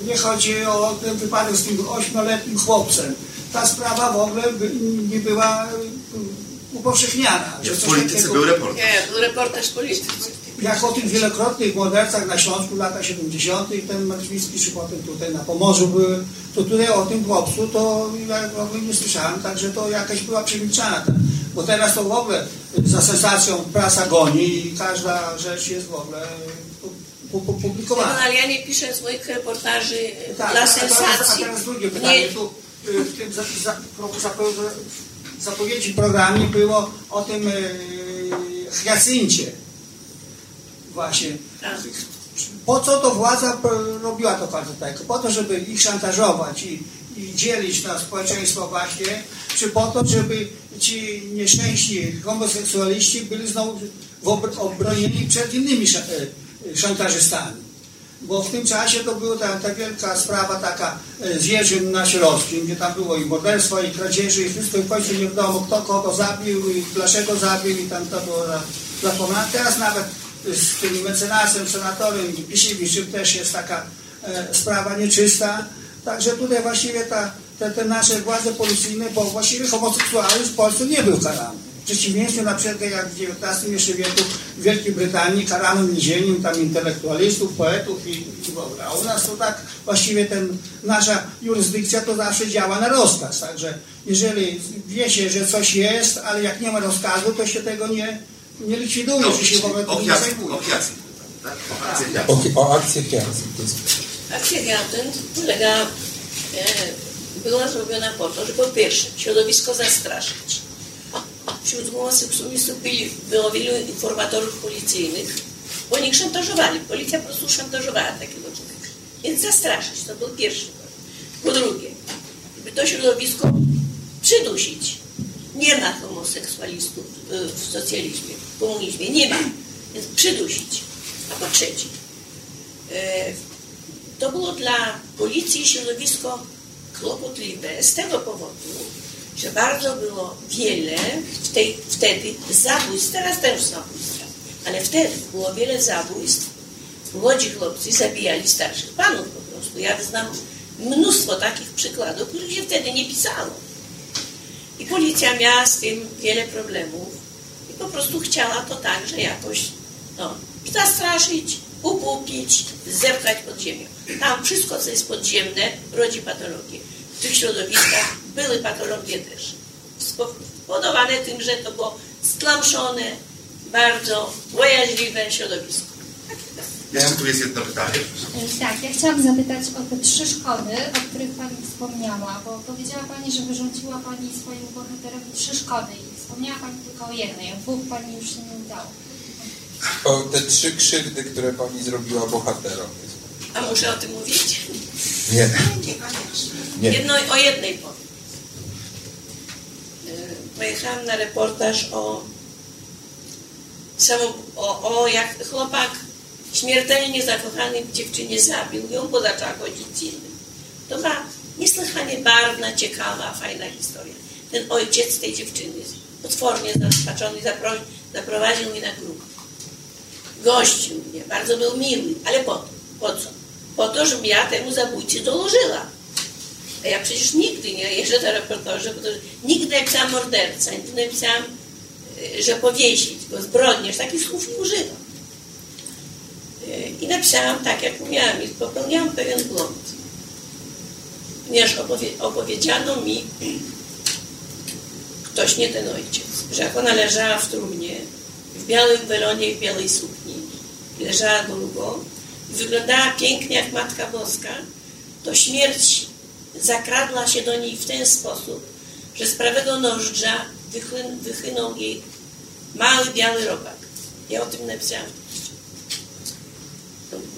Nie chodzi o ten wypadek z tym ośmioletnim chłopcem. Ta sprawa w ogóle by, nie była y, upowszechniana. Że W polityce takiego- był reportaż. Nie, był reportaż polityczny. Jak o tych wielokrotnych mordercach na Śląsku w latach 70. ten Martwiński, czy potem tutaj na Pomorzu były, to tutaj o tym chłopcu to ja w ogóle nie słyszałem, także to jakaś była przemilczana. Bo teraz to w ogóle za sensacją prasa goni i każda rzecz jest w ogóle pu- pu- No, publikowana. ale ja nie piszę swoich reportaży Tak, dla a teraz, a sensacji. teraz drugie pytanie. Nie, Tu y, w tym za, za, zapowiedzi programie było o tym y, Hyacincie. Właśnie. Tak. Po co to władza robiła to kartotekę? Po to, żeby ich szantażować i, i dzielić na społeczeństwo właśnie, czy po to, żeby ci nieszczęśni homoseksualiści byli znowu obronieni przed innymi e, szantażystami? Bo w tym czasie to była ta, ta wielka sprawa taka e, z Jerzym na Śląskim, gdzie tam było i morderstwo, i kradzieży, i wszystko, i w końcu nie wiadomo, kto kogo zabił, i dlaczego zabił, i tam to było za- zapomniane. Teraz nawet z tym mecenasem, senatorem Pisiewiczem też jest taka e, sprawa nieczysta. Także tutaj właściwie ta, te, te nasze władze policyjne, bo właściwie homoseksualizm w Polsce nie był karany. W przeciwieństwie na przykład jak w XIX jeszcze wieku w Wielkiej Brytanii karano więzieniem tam intelektualistów, poetów i, i w ogóle. A u nas to tak właściwie ten, nasza jurysdykcja to zawsze działa na rozkaz. Także jeżeli wie się, że coś jest, ale jak nie ma rozkazu, to się tego nie, nie likwiduje, czy się w ogóle tym nie zajmuje. okiacji. Tak? O akcję Piast. O, o akcję. To jest Akcja Gatent polega, e, była zrobiona po to, żeby po pierwsze środowisko zastraszyć. Wśród homoseksualistów byli, było wielu informatorów policyjnych, bo oni szantażowali. Policja po prostu szantażowała takiego człowieka. Więc zastraszyć, to był pierwszy krok. Po drugie, żeby to środowisko przydusić. Nie ma homoseksualistów y, w socjalizmie, w komunizmie, nie ma. Więc przydusić. A po trzecie, e, to było dla policji środowisko kłopotliwe z tego powodu, że bardzo było wiele w tej, wtedy zabójstw, teraz też zabójstwa, ale wtedy było wiele zabójstw. Młodzi chłopcy zabijali starszych panów po prostu. Ja znam mnóstwo takich przykładów, których się wtedy nie pisało. I policja miała z tym wiele problemów i po prostu chciała to tak, że jakoś no, zastraszyć, upupić, zepchać pod ziemię. Tam wszystko, co jest podziemne, rodzi patologię. W tych środowiskach były patologie też. Spowodowane tym, że to było stlamszone, bardzo bojaźliwe środowisko. Ja, tu jest jedno pytanie. Tak, ja chciałam zapytać o te trzy szkody, o których Pani wspomniała, bo powiedziała Pani, że wyrządziła Pani swojemu bohaterowi trzy szkody i wspomniała Pani tylko o jednej, o dwóch Pani już się nie udało. O te trzy krzywdy, które pani zrobiła bohaterom. A muszę o tym mówić? Nie. Nie. Jedno, o jednej powiem. Y, Pojechałam na reportaż o, samą, o, o jak chłopak śmiertelnie zakochanej dziewczynie zabił ją, bo zaczęła chodzić z innym. To była niesłychanie barwna, ciekawa, fajna historia. Ten ojciec tej dziewczyny, potwornie zrozpaczony, zaprowadził mnie na grób. Gościł mnie, bardzo był miły, ale po, po co? Po to, żebym ja temu zabójcy dołożyła. A ja przecież nigdy nie jeżdżę do reportaży, bo nigdy napisałam morderca, nigdy napisałam, y, że powiesić go, zbrodniarz, takich słów nie używam. Y, I napisałam tak, jak umiałam i popełniałam pewien błąd. Ponieważ opowie opowiedziano mi, ktoś nie ten ojciec, że jak ona leżała w trumnie, w białym welonie i w białej sukni, leżała długo, i wyglądała pięknie jak Matka Boska, to śmierć zakradła się do niej w ten sposób, że z prawego nożdża wychynął jej mały biały robak. Ja o tym napisałam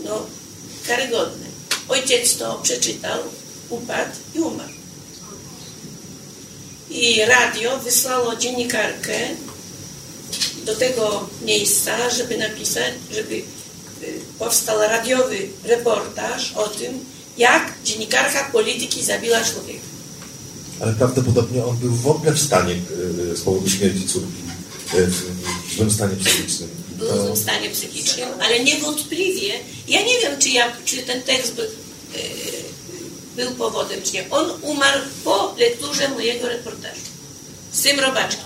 No, karygodne. Ojciec to przeczytał, upadł i umarł. I radio wysłało dziennikarkę do tego miejsca, żeby napisać, żeby y, powstał radiowy reportaż o tym, jak dziennikarka polityki zabiła człowieka. Ale prawdopodobnie on był w ogóle w stanie y, z powodu śmierci córki, y, w złym stanie psychicznym. Był w złym stanie psychicznym, ale niewątpliwie, ja nie wiem, czy, ja, czy ten tekst był, był powodem, czy nie. On umarł po lekturze mojego reportażu z tym robaczkiem.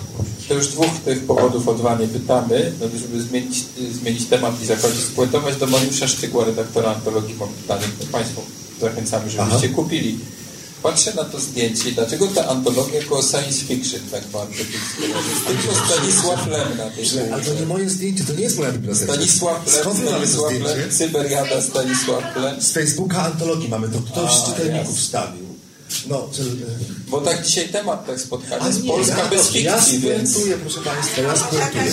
To już dwóch tych powodów od Wami pytamy, no, żeby zmienić, zmienić temat i zakończyć, spuentować do Mariusza Szczygła, redaktora antologii. Mam pytanie do Państwu. Zachęcamy, żebyście Aha. kupili. Patrzę na to zdjęcie dlaczego ta antologia jako science fiction tak bardzo jest tylko Stanisław Lem na tej Ale to nie moje zdjęcie, to nie jest moja biblioteka. Stanisław Lem, Skąd Stanisław Lem, Cyberiada Stanisław Lem. Z Facebooka antologii mamy to, ktoś z czytelników wstawił. No, czy... Bo tak dzisiaj temat tak spotkania jest Polska ja, bez fikcji, ja więc... proszę Państwa, ja spuentuję.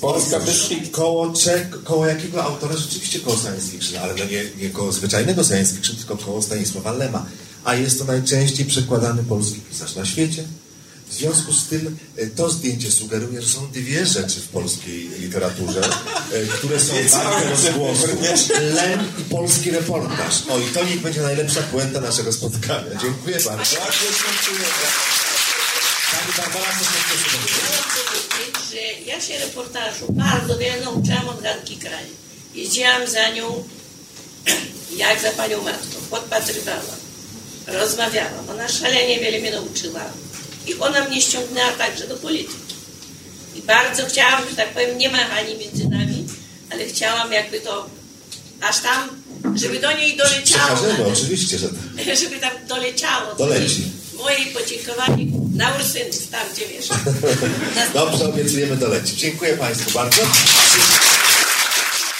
Polska bez fikcji. Koło, czek, koło jakiego autora rzeczywiście koło science fiction, ale no nie, nie koło zwyczajnego science fiction, tylko koło Stanisława Lema. A jest to najczęściej przekładany polski pisarz na świecie. W związku z tym e, to zdjęcie sugeruje, że są dwie rzeczy w polskiej literaturze, e, które są warte rozgłosu. Lem i polski reportaż. O i to niech będzie najlepsza puenta naszego spotkania. Dziękuję bardzo. Pani Barbara, coś powiedzieć, że ja się reportażu bardzo wiele nauczyłam od Ganki Kraj. Jeździłam za nią jak za panią matką, podpatrywałam, rozmawiałam. Ona szalenie wiele mnie nauczyła i ona mnie ściągnęła także do polityki. I bardzo chciałam, że tak powiem, nie ma Hani między nami, ale chciałam jakby to aż tam, żeby do niej doleciało. Przekażemy, oczywiście, że tak. Żeby tam doleciało. Doleci. Moje podziękowanie na Ursynów, tam gdzie wiesz. Dobrze, obiecujemy dolecieć. Dziękuję Państwu bardzo.